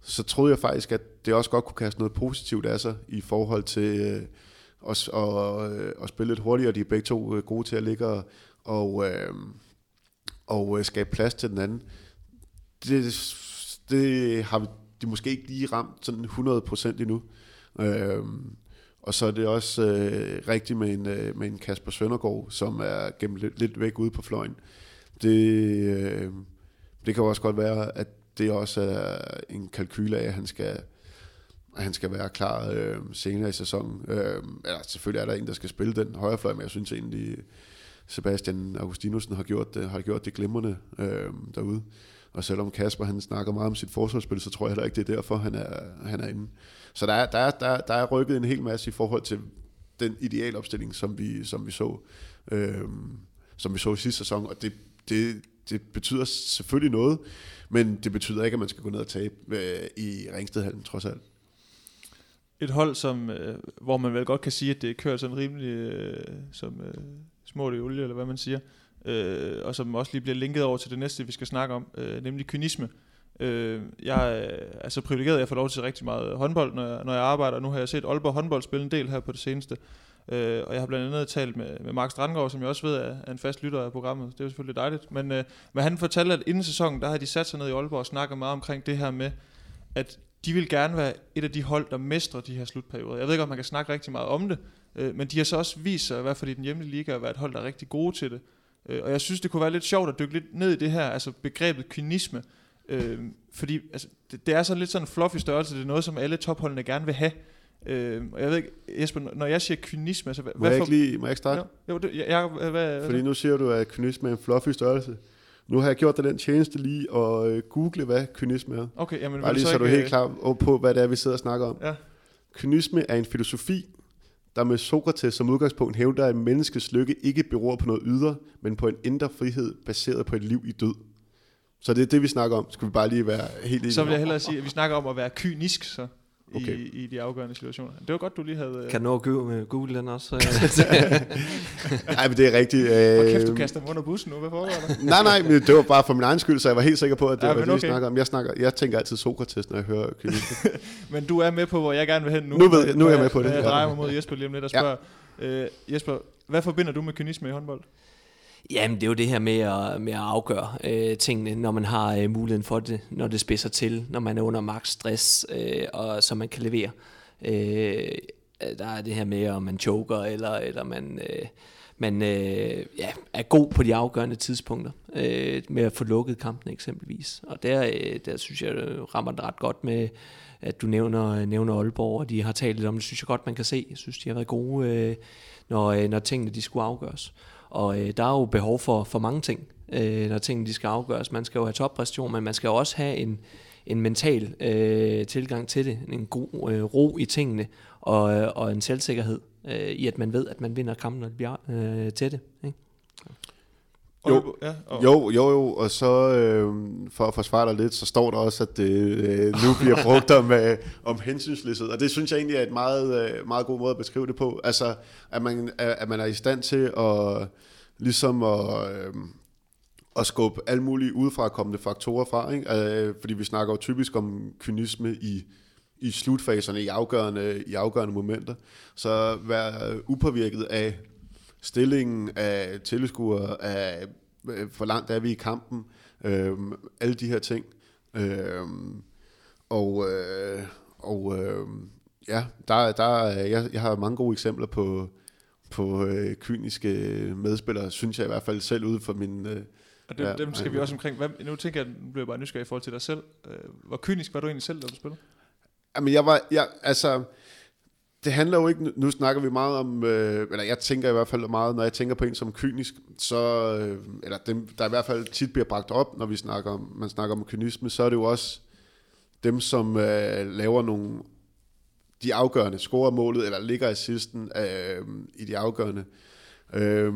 S4: så troede jeg faktisk, at det også godt kunne kaste noget positivt af sig i forhold til øh, at, og, øh, at spille lidt hurtigere. De er begge to øh, gode til at ligge og, og, øh, og øh, skabe plads til den anden. Det, det har de måske ikke lige ramt sådan 100% endnu. Øh, og så er det også øh, rigtigt med en, øh, med en Kasper Søndergaard, som er gemt lidt, lidt væk ude på fløjen. Det, øh, det kan også godt være, at det også er en kalkyl af, at han skal, at han skal være klar øh, senere i sæsonen. Øh, eller selvfølgelig er der en, der skal spille den højre fløj, men jeg synes egentlig, Sebastian Augustinusen har gjort det, har gjort det glimrende øh, derude. Og selvom Kasper han snakker meget om sit forsvarsspil, så tror jeg heller ikke, det er derfor, han er, han er inde. Så der er, der, er, der, der er rykket en hel masse i forhold til den idealopstilling, som vi, som vi så øh, som vi så i sidste sæson, og det, det, det betyder selvfølgelig noget, men det betyder ikke, at man skal gå ned og tabe øh, i Ringstedhallen, trods alt.
S2: Et hold, som, øh, hvor man vel godt kan sige, at det kører sådan rimelig øh, som øh, smurt i olie, eller hvad man siger, øh, og som også lige bliver linket over til det næste, vi skal snakke om, øh, nemlig kynisme. Øh, jeg er så privilegeret, at jeg får lov til rigtig meget håndbold, når jeg, når jeg arbejder. Nu har jeg set Aalborg håndbold spille en del her på det seneste. Øh, og jeg har blandt andet talt med, med Mark Strandgaard, som jeg også ved er, er en fast lytter af programmet. Det er jo selvfølgelig dejligt. Men, øh, men han fortalte, at inden sæsonen, der har de sat sig ned i Aalborg og snakket meget omkring det her med, at de vil gerne være et af de hold, der mestrer de her slutperioder. Jeg ved ikke, om man kan snakke rigtig meget om det, øh, men de har så også vist sig, i hvert fald i den hjemlige liga, at være et hold, der er rigtig gode til det. Øh, og jeg synes, det kunne være lidt sjovt at dykke lidt ned i det her, altså begrebet kynisme. Øh, fordi altså, det, det er så lidt sådan en fluffy størrelse, det er noget, som alle topholdene gerne vil have. Øh, og jeg ved ikke, Jesper, når jeg siger kynisme, altså
S4: hvad, må jeg, ikke lige, må jeg ikke starte?
S2: Jo, jo det, jeg, jeg, hvad, hvad,
S4: Fordi nu siger du, at kynisme er en fluffy størrelse. Nu har jeg gjort dig den tjeneste lige og øh, google, hvad kynisme er.
S2: Okay, jamen,
S4: Bare lige så, så er du helt øh, klar på, hvad det er, vi sidder og snakker om.
S2: Ja.
S4: Kynisme er en filosofi, der med Sokrates som udgangspunkt hævder, at menneskets lykke ikke beror på noget ydre, men på en indre frihed baseret på et liv i død. Så det er det, vi snakker om. Skal vi bare lige være helt enige
S2: Så vil jeg hellere sige, at vi snakker om at være kynisk, så. Okay. i, i de afgørende situationer. Det var godt, du lige havde...
S3: Kan du nå at google, google den også?
S4: nej, men det er rigtigt.
S2: Hvor kæft, du kaster mig under bussen nu. Hvad foregår der?
S4: nej, nej, men det var bare for min egen skyld, så jeg var helt sikker på, at det ja, var det, okay. vi snakker om. Jeg, snakker, jeg tænker altid Sokrates, når jeg hører kynisme.
S2: men du er med på, hvor jeg gerne vil hen nu.
S4: Nu, ved, nu er jeg med på det.
S2: Jeg drejer mig mod Jesper lige om lidt og spørger. Ja. Øh, Jesper, hvad forbinder du med kynisme i håndbold?
S3: Jamen, det er jo det her med at, med at afgøre øh, tingene, når man har øh, muligheden for det, når det spidser til, når man er under maks stress, øh, og så man kan levere. Øh, der er det her med, om man choker, eller, eller man, øh, man øh, ja, er god på de afgørende tidspunkter, øh, med at få lukket kampen eksempelvis. Og der, øh, der synes jeg, rammer det ret godt med, at du nævner, nævner Aalborg, og de har talt lidt om det, synes jeg godt, man kan se. Jeg synes, de har været gode, øh, når, øh, når tingene de skulle afgøres. Og øh, der er jo behov for, for mange ting, øh, når tingene de skal afgøres. Man skal jo have toppræstation, men man skal jo også have en, en mental øh, tilgang til det, en god øh, ro i tingene, og, øh, og en selvsikkerhed øh, i, at man ved, at man vinder kampen, når det bliver øh, det. Ikke?
S4: Jo, ja, og... jo, jo, jo, og så øh, for at forsvare dig lidt, så står der også, at det øh, nu bliver brugt om, øh, om hensynsløshed, og det synes jeg egentlig er et meget, øh, meget god måde at beskrive det på. Altså, at man, at man er i stand til at ligesom at, øh, at skubbe alle mulige udefra kommende faktorer fra, ikke? Øh, fordi vi snakker jo typisk om kynisme i, i slutfaserne, i afgørende, i afgørende momenter. Så være upåvirket af stillingen af tilskuere, af øh, hvor langt er vi i kampen, øh, alle de her ting. Øh, og øh, og øh, ja, der, der, jeg, jeg har mange gode eksempler på, på øh, kyniske medspillere, synes jeg i hvert fald selv ud fra min... Øh,
S2: og dem, ja, dem skal vi også omkring. Hvad, nu tænker jeg, nu bliver jeg bare nysgerrig i forhold til dig selv. Øh, hvor kynisk var du egentlig selv, da du spillede?
S4: Jamen, jeg var, jeg, altså, det handler jo ikke, nu snakker vi meget om, øh, eller jeg tænker i hvert fald meget, når jeg tænker på en som kynisk, så, øh, eller dem, der i hvert fald tit bliver bragt op, når vi snakker om, man snakker om kynisme, så er det jo også dem, som øh, laver nogle, de afgørende, scorer målet, eller ligger assisten øh, i de afgørende. Øh,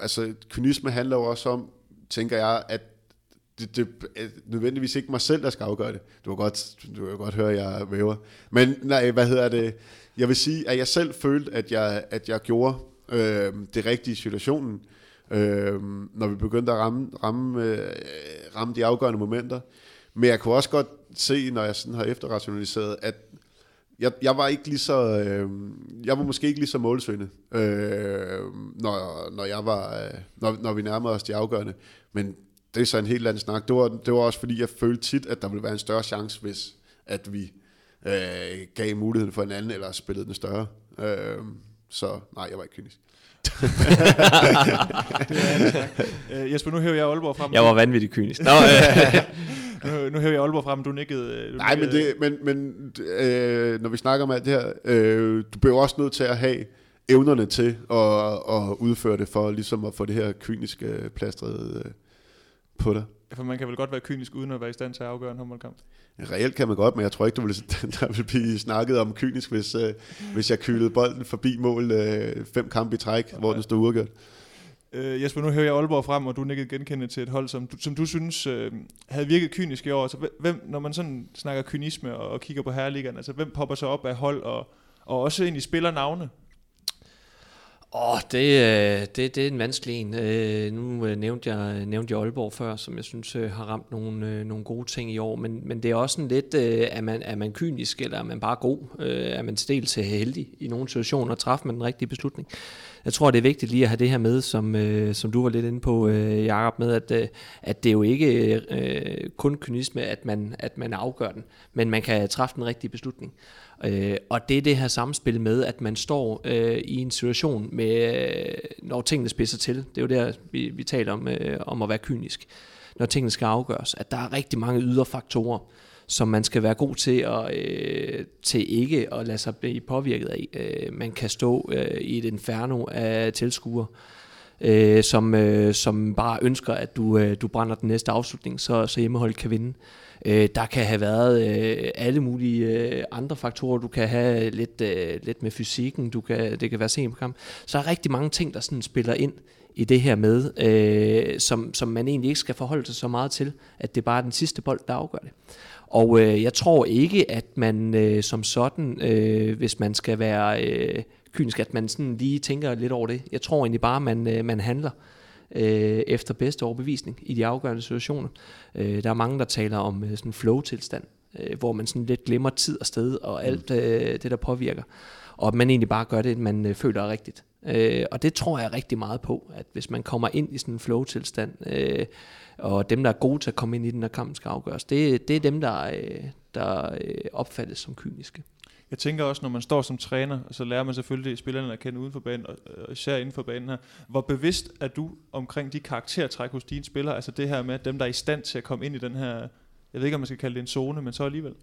S4: altså, kynisme handler jo også om, tænker jeg, at det, det er nødvendigvis ikke mig selv, der skal afgøre det. Du kan godt, du kan godt høre, at jeg væver. Men nej, hvad hedder det? Jeg vil sige, at jeg selv følte, at jeg, at jeg gjorde øh, det rigtige i situationen, øh, når vi begyndte at ramme, ramme, øh, ramme de afgørende momenter. Men jeg kunne også godt se, når jeg sådan har efterrationaliseret, at jeg, jeg var ikke lige så, øh, jeg var måske ikke lige så målsøgende, øh, når, når, jeg var, øh, når, når vi nærmede os de afgørende. Men det er så en helt anden snak. Det var, det var også fordi, jeg følte tit, at der ville være en større chance, hvis at vi øh, gav muligheden for en anden, eller spillede den større. Øh, så nej, jeg var ikke kynisk.
S2: uh, Jesper, nu hører jeg Aalborg frem.
S3: Jeg var vanvittigt kynisk. Nå,
S2: nu, nu hører jeg Aalborg frem, du nikkede.
S4: Du Nej, men, det, men, men øh, når vi snakker om alt det her, øh, du bliver også nødt til at have evnerne til at, at udføre det, for ligesom at få det her kyniske plastret øh, på dig.
S2: For man kan vel godt være kynisk, uden at være i stand til at afgøre en håndboldkamp?
S4: Reelt kan man godt, men jeg tror ikke, du vil, der vil blive snakket om kynisk, hvis, øh, hvis jeg kylede bolden forbi mål øh, fem kampe i træk, okay. hvor den stod uafgjort.
S2: Øh, Jesper, nu hører jeg Aalborg frem, og du nikker genkendende til et hold, som du, som du synes øh, havde virket kynisk i år. Altså, hvem, når man sådan snakker kynisme og, og kigger på herreligaen, altså hvem popper så op af hold, og, og også ind i spillernavne?
S3: Åh, oh, det, øh, det, det er en vanskelig en. Øh, nu øh, nævnte jeg, nævnte jeg Aalborg før, som jeg synes har ramt nogle, nogle gode ting i år, men, men det er også en lidt, er man, er man kynisk, eller er man bare god? Er man stil til heldig i nogle situationer og træffer man den rigtige beslutning? Jeg tror, det er vigtigt lige at have det her med, som, som du var lidt inde på, Jacob, med, at, at det er jo ikke kun kynisme, at man, at man afgør den, men man kan træffe den rigtige beslutning. Øh, og det er det her samspil med, at man står øh, i en situation, med, øh, når tingene spidser til. Det er jo der, vi, vi taler om, øh, om at være kynisk. Når tingene skal afgøres. At der er rigtig mange ydre faktorer, som man skal være god til, at, øh, til ikke at lade sig blive påvirket af. Øh, man kan stå øh, i et inferno af tilskuere, øh, som, øh, som bare ønsker, at du, øh, du brænder den næste afslutning, så, så hjemmeholdet kan vinde. Øh, Øh, der kan have været øh, alle mulige øh, andre faktorer. Du kan have lidt, øh, lidt med fysikken, du kan, det kan være sent på kamp. Så der er rigtig mange ting, der sådan spiller ind i det her med, øh, som, som man egentlig ikke skal forholde sig så meget til, at det er bare den sidste bold, der afgør det. Og øh, jeg tror ikke, at man øh, som sådan, øh, hvis man skal være øh, kynisk, at man sådan lige tænker lidt over det. Jeg tror egentlig bare, at man, øh, man handler øh, efter bedste overbevisning i de afgørende situationer. Øh, der er mange, der taler om øh, sådan flow-tilstand, øh, hvor man sådan lidt glemmer tid og sted og alt øh, det, der påvirker. Og man egentlig bare gør det, man øh, føler er rigtigt. Øh, og det tror jeg rigtig meget på, at hvis man kommer ind i sådan en flow-tilstand, øh, og dem, der er gode til at komme ind i den her kamp, skal afgøres, det, det er dem, der, øh, der øh, opfattes som kyniske.
S2: Jeg tænker også, når man står som træner, så lærer man selvfølgelig spillerne at kende uden for banen, og især inden for banen her. Hvor bevidst er du omkring de karaktertræk hos dine spillere? Altså det her med dem, der er i stand til at komme ind i den her, jeg ved ikke, om man skal kalde det en zone, men så alligevel.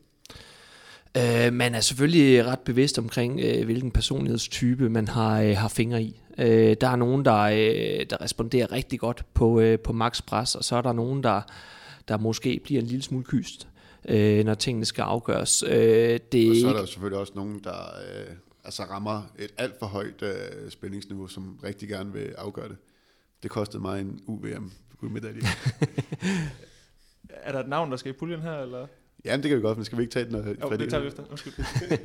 S3: Øh, man er selvfølgelig ret bevidst omkring, øh, hvilken personlighedstype man har, øh, har fingre i. Øh, der er nogen, der, øh, der responderer rigtig godt på, øh, på max pres, og så er der nogen, der, der måske bliver en lille smule kyst, øh, når tingene skal afgøres. Øh,
S4: det og så er der selvfølgelig også nogen, der øh, altså rammer et alt for højt øh, spændingsniveau, som rigtig gerne vil afgøre det. Det kostede mig en UVM guldmedalje.
S2: er der et navn, der skal i puljen her, eller?
S4: Jamen, det kan vi godt, men skal vi ikke tage den? Og
S2: jo, det tager vi efter. Undskyld.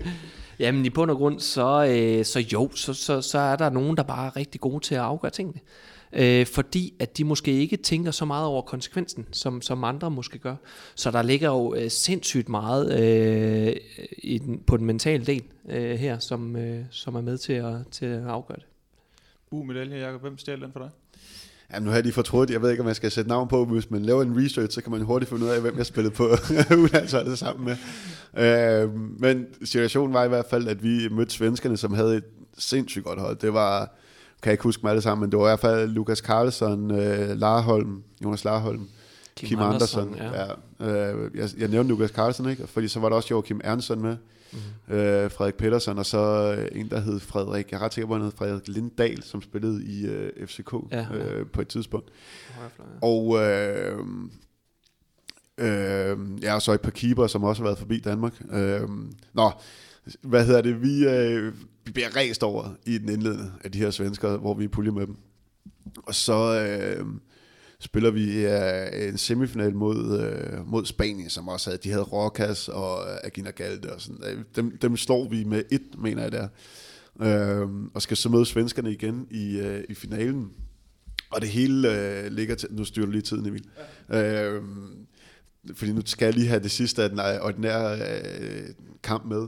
S3: Jamen, i bund og grund, så, øh, så jo, så, så, så er der nogen, der bare er rigtig gode til at afgøre tingene. Øh, fordi at de måske ikke tænker så meget over konsekvensen, som, som andre måske gør. Så der ligger jo øh, sindssygt meget øh, i den, på den mentale del øh, her, som, øh, som er med til at, til at afgøre det.
S2: Uh, medalje, Jacob. Hvem stjæler den for dig?
S4: Jamen, nu har jeg lige fortrudt, jeg ved ikke, om jeg skal sætte navn på, hvis man laver en research, så kan man hurtigt finde ud af, hvem jeg spillede på udlandsholdet sammen med. Øh, men situationen var i hvert fald, at vi mødte svenskerne, som havde et sindssygt godt hold. Det var, kan jeg ikke huske dem alle sammen, men det var i hvert fald Lukas Karlsson, øh, Larholm, Jonas Larholm, Kim, Kim Andersen. Andersen ja. øh, jeg, jeg nævnte Lukas Karlsson, ikke? fordi så var der også Joachim Ernsten med mm-hmm. øh, Frederik Pedersen, og så øh, en, der hed Frederik, jeg er ret sikker på, han hed Frederik Lindahl, som spillede i øh, FCK ja, ja. Øh, på et tidspunkt. Ja, og øh, øh, jeg har så et par keeper, som også har været forbi Danmark. Øh, nå, hvad hedder det, vi, øh, vi bliver ræst over i den indledende af de her svensker, hvor vi er pulje med dem. Og så... Øh, spiller vi uh, en semifinal mod, øh, mod Spanien, som også havde, de havde Rokas og øh, Agina Galde og sådan. Øh, dem, dem slår vi med et, mener jeg der. Øh, og skal så møde svenskerne igen i, øh, i finalen. Og det hele øh, ligger til... Nu styrer du lige tiden, Emil. Ja. Øh, fordi nu skal jeg lige have det sidste af den øh, ordinære øh, kamp med,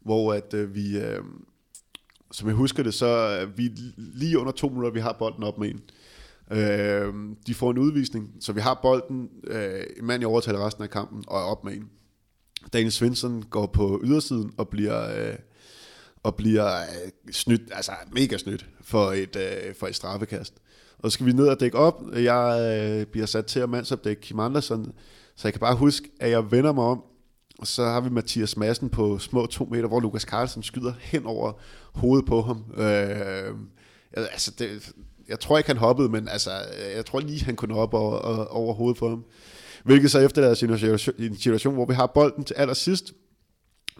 S4: hvor at øh, vi... Øh, som jeg husker det, så er vi lige under to minutter, vi har bolden op med en. Øh, de får en udvisning, så vi har bolden, øh, en mand i overtal resten af kampen, og er op med en. Daniel Svensson går på ydersiden og bliver, øh, og bliver øh, snydt, altså mega snydt for et, øh, for et straffekast. Og så skal vi ned og dække op. Jeg øh, bliver sat til at mandsopdække Kim Andersen, så jeg kan bare huske, at jeg vender mig om, og så har vi Mathias Madsen på små to meter, hvor Lukas Carlsen skyder hen over hovedet på ham. Øh, altså det, jeg tror ikke, han hoppede, men altså, jeg tror lige, han kunne hoppe over, over hovedet på ham. Hvilket så efterlader situation, en situation, hvor vi har bolden til allersidst.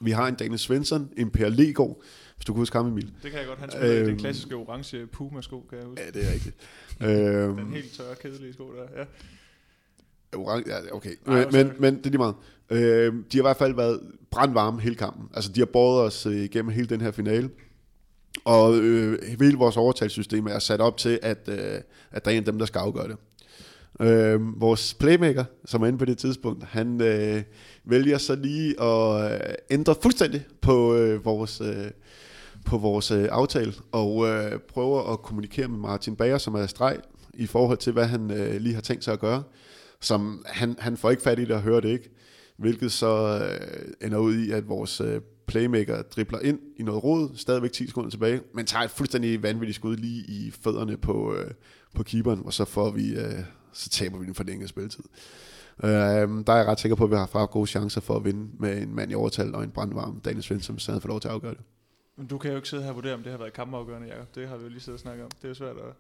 S4: Vi har en Daniel Svensson, en Per Legård, hvis du kan huske ham, Emil.
S2: Det kan jeg godt. Han spiller øhm, den klassiske orange Puma-sko, kan jeg huske.
S4: Ja, det er rigtigt.
S2: øhm, den helt tørre, kedelige sko der, ja.
S4: Orange, ja, okay. Nej, men, men, men det er lige meget. Øh, de har i hvert fald været brandvarme hele kampen. Altså, de har båret os øh, igennem hele den her finale. Og øh, hele vores overtalssystem er sat op til, at, øh, at der er en af dem, der skal afgøre det. Øh, vores playmaker, som er inde på det tidspunkt, han øh, vælger så lige at øh, ændre fuldstændig på øh, vores, øh, på vores øh, aftale, og øh, prøver at kommunikere med Martin Bager, som er streg, i forhold til, hvad han øh, lige har tænkt sig at gøre. Som han, han får ikke fat i det og hører det ikke, hvilket så øh, ender ud i, at vores øh, playmaker dribler ind i noget rod, stadigvæk 10 sekunder tilbage, men tager et fuldstændig vanvittigt skud lige i fødderne på, øh, på keeperen, og så får vi, øh, så taber vi den forlængede spilletid. Øh, der er jeg ret sikker på, at vi har haft gode chancer for at vinde med en mand i overtal og en brandvarm Daniel Svensson, som havde fået lov til at afgøre det.
S2: Men du kan jo ikke sidde her og vurdere, om det har været kampafgørende, Jacob. Det har vi jo lige siddet og snakket om. Det er jo svært at...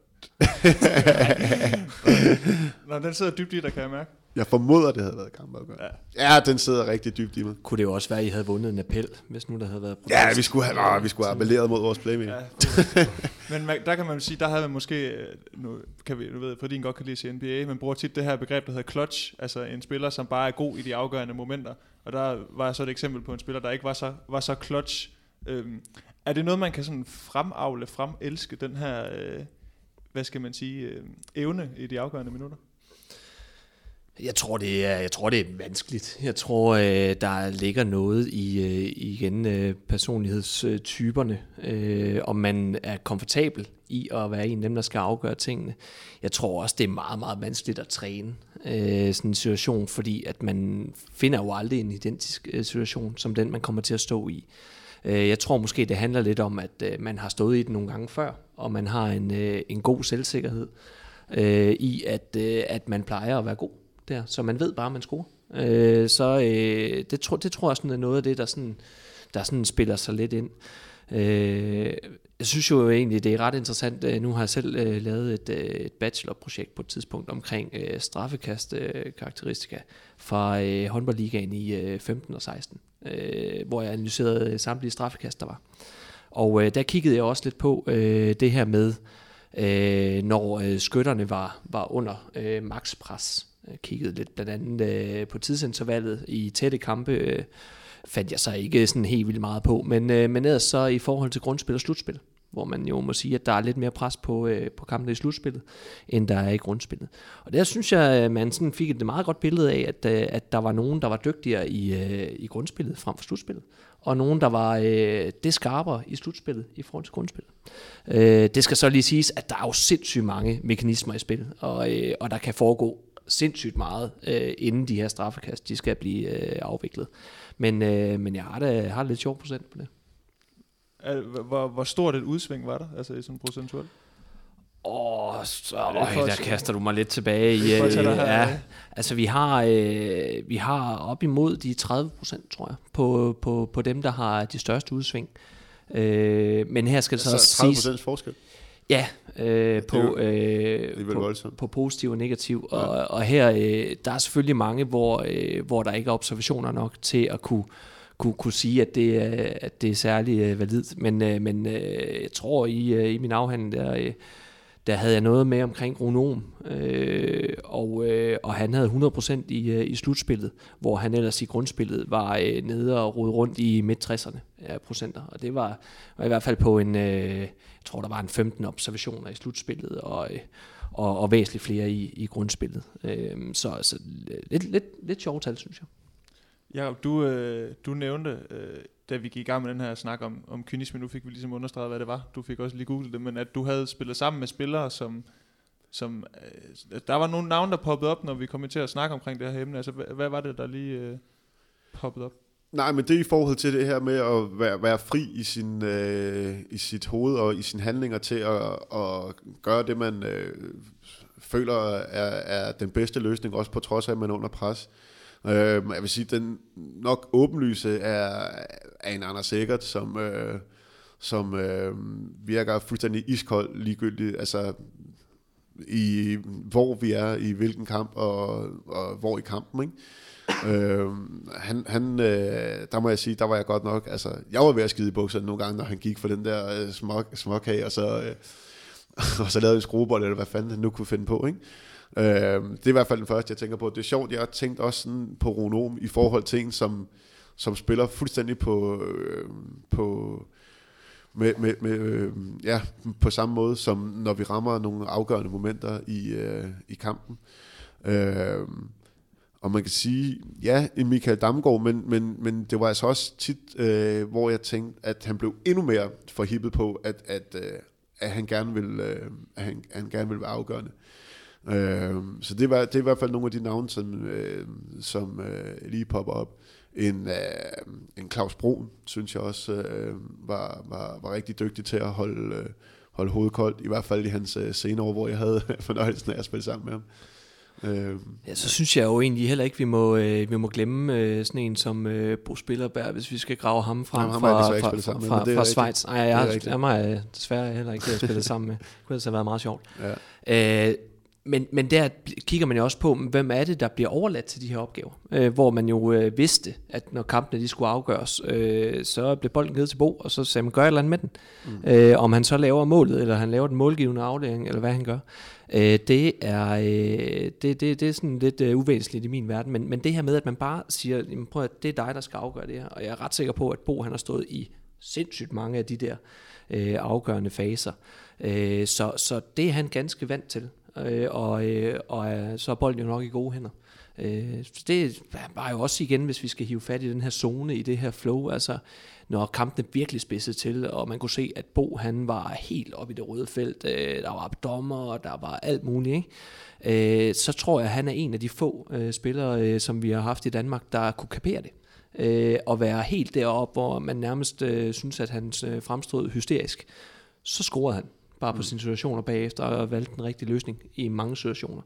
S2: Nå, den sidder dybt i dig, kan jeg mærke.
S4: Jeg formoder, det havde været kampafgørende. Ja. ja, den sidder rigtig dybt i mig.
S3: Kunne det jo også være, at I havde vundet en appel, hvis nu der havde været
S4: protest? Ja, vi skulle have, åh, vi skulle have appelleret mod vores playmaker.
S2: Ja, men man, der kan man sige, der havde man måske, øh, nu kan vi, du ved, fordi godt kan lide se NBA, men bruger tit det her begreb, der hedder clutch, altså en spiller, som bare er god i de afgørende momenter. og der var så et eksempel på en spiller, der ikke var så, var så clutch. Øhm, er det noget, man kan sådan fremavle, fremelske, den her, øh, hvad skal man sige, øh, evne i de afgørende minutter?
S3: Jeg tror, det er, jeg tror, det er vanskeligt. Jeg tror, øh, der ligger noget i øh, igen øh, personlighedstyperne, øh, om man er komfortabel i at være en af dem, der skal afgøre tingene. Jeg tror også, det er meget, meget vanskeligt at træne øh, sådan en situation, fordi at man finder jo aldrig en identisk øh, situation, som den, man kommer til at stå i. Øh, Øh, jeg tror måske, det handler lidt om, at øh, man har stået i det nogle gange før, og man har en, øh, en god selvsikkerhed øh, i, at, at man plejer at være god der, så man ved bare, at man scorer. Øh, så øh, det, tror, det tror jeg sådan er noget af det, der, sådan, der sådan spiller sig lidt ind. Øh, jeg synes jo egentlig, det er ret interessant. Øh, nu har jeg selv øh, lavet et, øh, et bachelorprojekt på et tidspunkt omkring øh, straffekast-karakteristika fra øh, håndboldligaen i øh, 15 og 16, øh, hvor jeg analyserede samtlige straffekast, der var. Og øh, der kiggede jeg også lidt på øh, det her med, øh, når øh, skytterne var, var under øh, makspres. Jeg kiggede lidt blandt andet øh, på tidsintervallet i tætte kampe, øh, fandt jeg så ikke sådan helt vildt meget på, men, øh, men ellers så i forhold til grundspil og slutspil, hvor man jo må sige, at der er lidt mere pres på, øh, på kampene i slutspillet, end der er i grundspillet. Og der synes jeg, øh, man sådan fik et meget godt billede af, at, øh, at der var nogen, der var dygtigere i, øh, i grundspillet frem for slutspillet, og nogen, der var øh, det skarpere i slutspillet i forhold til grundspillet. Øh, det skal så lige siges, at der er jo sindssygt mange mekanismer i spil, og, øh, og der kan foregå sindssygt meget, øh, inden de her straffekast de skal blive øh, afviklet. Men, øh, men jeg har da har lidt sjov procent på det.
S2: Hvor, hvor stort et udsving var der, altså i sådan procentuelt?
S3: Åh, oh, så, øh, der kaster du mig lidt tilbage i. Øh, ja, altså vi har, øh, vi har op imod de 30 procent, tror jeg, på, på, på dem, der har de største udsving. Øh, men her skal det så
S4: altså 30 procents forskel?
S3: Ja, øh, på, øh, på, på positiv og negativ. Ja. Og, og her, øh, der er selvfølgelig mange, hvor, øh, hvor der ikke er observationer nok til at kunne, kunne, kunne sige, at det, er, at det er særlig øh, validt. Men, øh, men øh, jeg tror, i, øh, i min afhandling, der, øh, der havde jeg noget med omkring Ronom, øh, og, øh, og han havde 100% i, øh, i slutspillet, hvor han ellers i grundspillet var øh, nede og rode rundt i midt-60'erne ja, procenter. Og det var, var i hvert fald på en, øh, tror der var en 15 observationer i slutspillet, og, øh, og, og væsentligt flere i, i grundspillet. Øh, så så lidt, lidt, lidt sjovt tal, synes jeg.
S2: Ja, du, øh, du nævnte, øh, da vi gik i gang med den her snak om, om kynisme, nu fik vi ligesom understreget, hvad det var. Du fik også lige googlet det, men at du havde spillet sammen med spillere, som, som øh, der var nogle navne, der poppede op, når vi kom til at snakke omkring det her emne. Altså, hvad, hvad var det, der lige øh, poppede op?
S4: Nej, men det er i forhold til det her med at være, være fri i, sin, øh, i sit hoved og i sine handlinger til at, at gøre det, man øh, føler er, er den bedste løsning, også på trods af, at man er under pres. Øh, jeg vil sige, den nok åbenlyse er, er en Anders Sikkert, som, øh, som øh, virker fuldstændig iskold ligegyldigt, altså i hvor vi er, i hvilken kamp, og, og hvor i kampen, ikke? Øh, han, han øh, der må jeg sige, der var jeg godt nok, altså, jeg var ved at skide i bukserne nogle gange, når han gik for den der øh, smok, småkage, og så, øh, og så lavede en skruebold, eller hvad fanden han nu kunne finde på, ikke? Øh, det er i hvert fald den første, jeg tænker på. Det er sjovt, jeg har tænkt også sådan på Ronom i forhold til en, som, som spiller fuldstændig på, øh, på med, med, med, øh, ja, på samme måde, som når vi rammer nogle afgørende momenter i, øh, i kampen. Øh, og man kan sige, ja, en Michael Damgaard, men, men, men det var altså også tit, øh, hvor jeg tænkte, at han blev endnu mere forhippet på, at, at, øh, at, han, gerne vil, øh, at, han, at han gerne vil være afgørende. Øh, så det, var, det er i hvert fald nogle af de navne, som, øh, som øh, lige popper op. En, øh, en Claus Broen, synes jeg også øh, var, var, var rigtig dygtig til at holde, øh, holde hovedet koldt, i hvert fald i hans øh, senere år, hvor jeg havde fornøjelsen af at spille sammen med ham.
S3: Øh, ja, så synes jeg jo egentlig heller ikke, vi må, øh, vi må glemme øh, sådan en som øh, Bo Spillerberg, hvis vi skal grave ham frem
S4: Jamen,
S3: fra,
S4: fra,
S3: fra,
S4: sammen
S3: fra, fra Schweiz. Nej, jeg, jeg, jeg, mig desværre heller ikke spillet sammen med. Det kunne altså have været meget sjovt. Ja. Øh, men, men der kigger man jo også på, hvem er det, der bliver overladt til de her opgaver. Øh, hvor man jo øh, vidste, at når kampene de skulle afgøres, øh, så blev bolden givet til Bo, og så sagde man, gør et eller andet med den. Mm. Øh, om han så laver målet, eller han laver den målgivende afdeling, eller hvad han gør. Øh, det, er, øh, det, det, det er sådan lidt øh, uvæsentligt i min verden. Men, men det her med, at man bare siger, jamen, prøv at det er dig, der skal afgøre det her. Og jeg er ret sikker på, at Bo han har stået i sindssygt mange af de der øh, afgørende faser. Øh, så, så det er han ganske vant til øh, og, øh, og øh, så er bolden jo nok i gode hænder. Øh, det var jo også igen, hvis vi skal hive fat i den her zone, i det her flow, altså når kampene virkelig spidsede til, og man kunne se, at Bo han var helt oppe i det røde felt, øh, der var dommer, og der var alt muligt, ikke? Øh, så tror jeg, at han er en af de få øh, spillere, øh, som vi har haft i Danmark, der kunne kapere det. Øh, og være helt deroppe, hvor man nærmest øh, synes, at han øh, fremstod hysterisk. Så scorede han bare på mm. sine situationer bagefter, og valgte den rigtige løsning i mange situationer.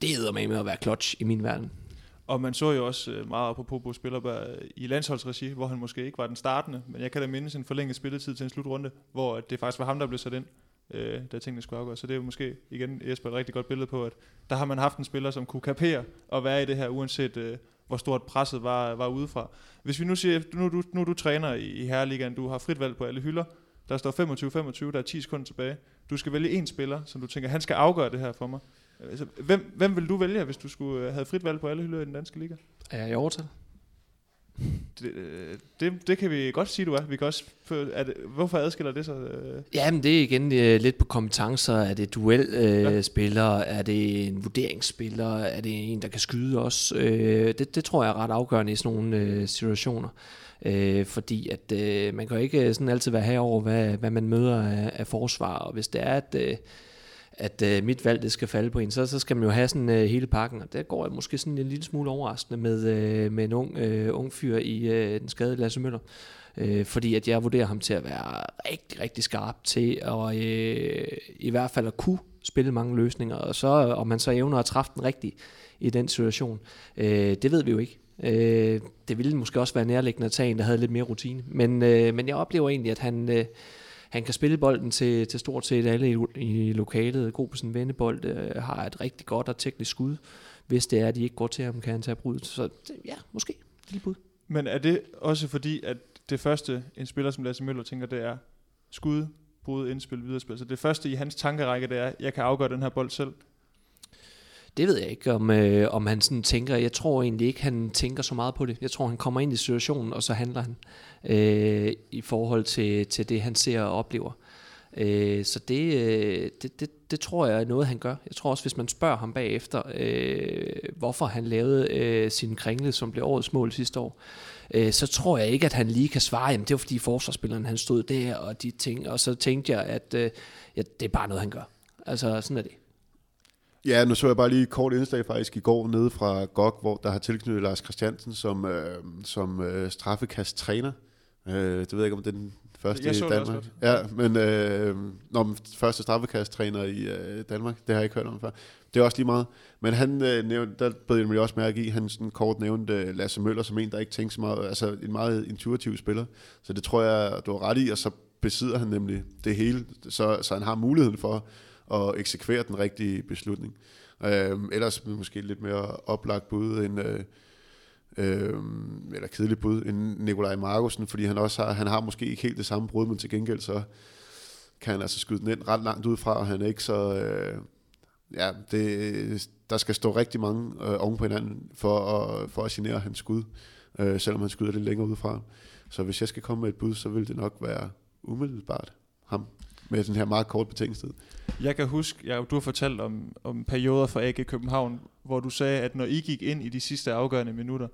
S3: Det hedder med at være clutch i min verden.
S2: Og man så jo også øh, meget på Popo Spillerberg i landsholdsregi, hvor han måske ikke var den startende, men jeg kan da mindes en forlænget spilletid til en slutrunde, hvor det faktisk var ham, der blev sat ind, øh, da tingene skulle afgøres. Så det er jo måske igen Jesper et rigtig godt billede på, at der har man haft en spiller, som kunne kapere og være i det her, uanset øh, hvor stort presset var, var udefra. Hvis vi nu siger, nu, du, nu du træner i, i Herreligaen, du har frit valg på alle hylder, der står 25-25, der er 10 sekunder tilbage. Du skal vælge en spiller, som du tænker, han skal afgøre det her for mig. Altså, hvem, hvem vil du vælge, hvis du skulle øh, have frit valg på alle hylder i den danske liga?
S3: Er jeg i overtal?
S2: Det, øh, det, det kan vi godt sige, du er. Vi kan også, er det, hvorfor adskiller det sig? Øh?
S3: Jamen, det er igen lidt på kompetencer. Er det duelspiller? Øh, ja. Er det en vurderingsspiller? Er det en, der kan skyde også? Øh, det, det tror jeg er ret afgørende i sådan nogle øh, situationer. Øh, fordi at øh, man kan jo ikke sådan altid være herover, hvad, hvad man møder af, af forsvar, og hvis det er, at, øh, at øh, mit valg det skal falde på en, så, så skal man jo have sådan øh, hele pakken, og der går jeg måske sådan en lille smule overraskende med, øh, med en ung, øh, ung fyr i øh, den skade Lasse Møller. Øh, fordi at jeg vurderer ham til at være rigtig, rigtig skarp til at øh, i hvert fald at kunne spille mange løsninger, og så øh, om man så evner at træffe den rigtigt i den situation, øh, det ved vi jo ikke. Øh, det ville måske også være nærliggende at tage en, der havde lidt mere rutine. Men, øh, men jeg oplever egentlig, at han, øh, han kan spille bolden til, til stort set alle i, i lokalet. God på sin vendebold, øh, har et rigtig godt og teknisk skud. Hvis det er, at de ikke går til ham, kan han tage brudet. Så ja, måske. Lille bud.
S2: Men er det også fordi, at det første, en spiller som Lasse Møller tænker, det er skud, brud, indspil, viderespil. Så det første i hans tankerække, det er, jeg kan afgøre den her bold selv.
S3: Det ved jeg ikke, om, øh, om han sådan tænker. Jeg tror egentlig ikke, han tænker så meget på det. Jeg tror, han kommer ind i situationen, og så handler han øh, i forhold til, til det, han ser og oplever. Øh, så det, øh, det, det, det tror jeg er noget, han gør. Jeg tror også, hvis man spørger ham bagefter, øh, hvorfor han lavede øh, sin kringle, som blev årets mål sidste år, øh, så tror jeg ikke, at han lige kan svare, jamen det var fordi forsvarsspilleren han stod der og de ting, og så tænkte jeg, at øh, ja, det er bare noget, han gør. Altså sådan er det.
S4: Ja, nu så jeg bare lige et kort indslag faktisk i går nede fra GOG, hvor der har tilknyttet Lars Christiansen som, øh, som øh, straffekast-træner. Øh, det ved jeg ikke, om det er den første
S2: jeg
S4: i Danmark. Ja, men øh, når den første straffekast-træner i øh, Danmark, det har jeg ikke hørt om før. Det er også lige meget. Men han øh, nævnte, der bød jeg mig også mærke i, han sådan kort nævnte øh, Lasse Møller som en, der ikke tænkte så meget, altså en meget intuitiv spiller. Så det tror jeg, du har ret i, og så besidder han nemlig det hele, så, så han har muligheden for at eksekvere den rigtige beslutning. Øh, ellers måske lidt mere oplagt bud end... Øh, øh, eller kedelig bud end Nikolaj Markusen, fordi han også har, han har måske ikke helt det samme brud, men til gengæld så kan han altså skyde den ind ret langt ud fra, og han er ikke så... Øh, ja, det, der skal stå rigtig mange øh, oven på hinanden for at, for at genere hans skud, øh, selvom han skyder lidt længere ud fra. Så hvis jeg skal komme med et bud, så vil det nok være umiddelbart ham med den her meget kort betingelsestid.
S2: Jeg kan huske, ja, du har fortalt om, om perioder for AG København, hvor du sagde, at når I gik ind i de sidste afgørende minutter,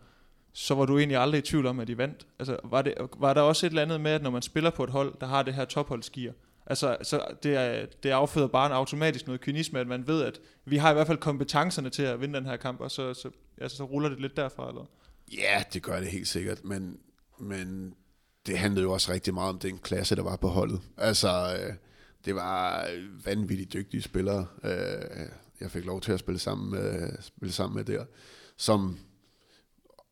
S2: så var du egentlig aldrig i tvivl om, at I vandt. Altså, var, det, var der også et eller andet med, at når man spiller på et hold, der har det her topholdsgear, altså, så det, er, det afføder bare en automatisk noget kynisme, at man ved, at vi har i hvert fald kompetencerne til at vinde den her kamp, og så, så, altså, så ruller det lidt derfra, eller?
S4: Ja, det gør det helt sikkert, men, men det handlede jo også rigtig meget om den klasse, der var på holdet. Altså, øh, det var vanvittigt dygtige spillere, øh, jeg fik lov til at spille sammen med, spille sammen med der, som,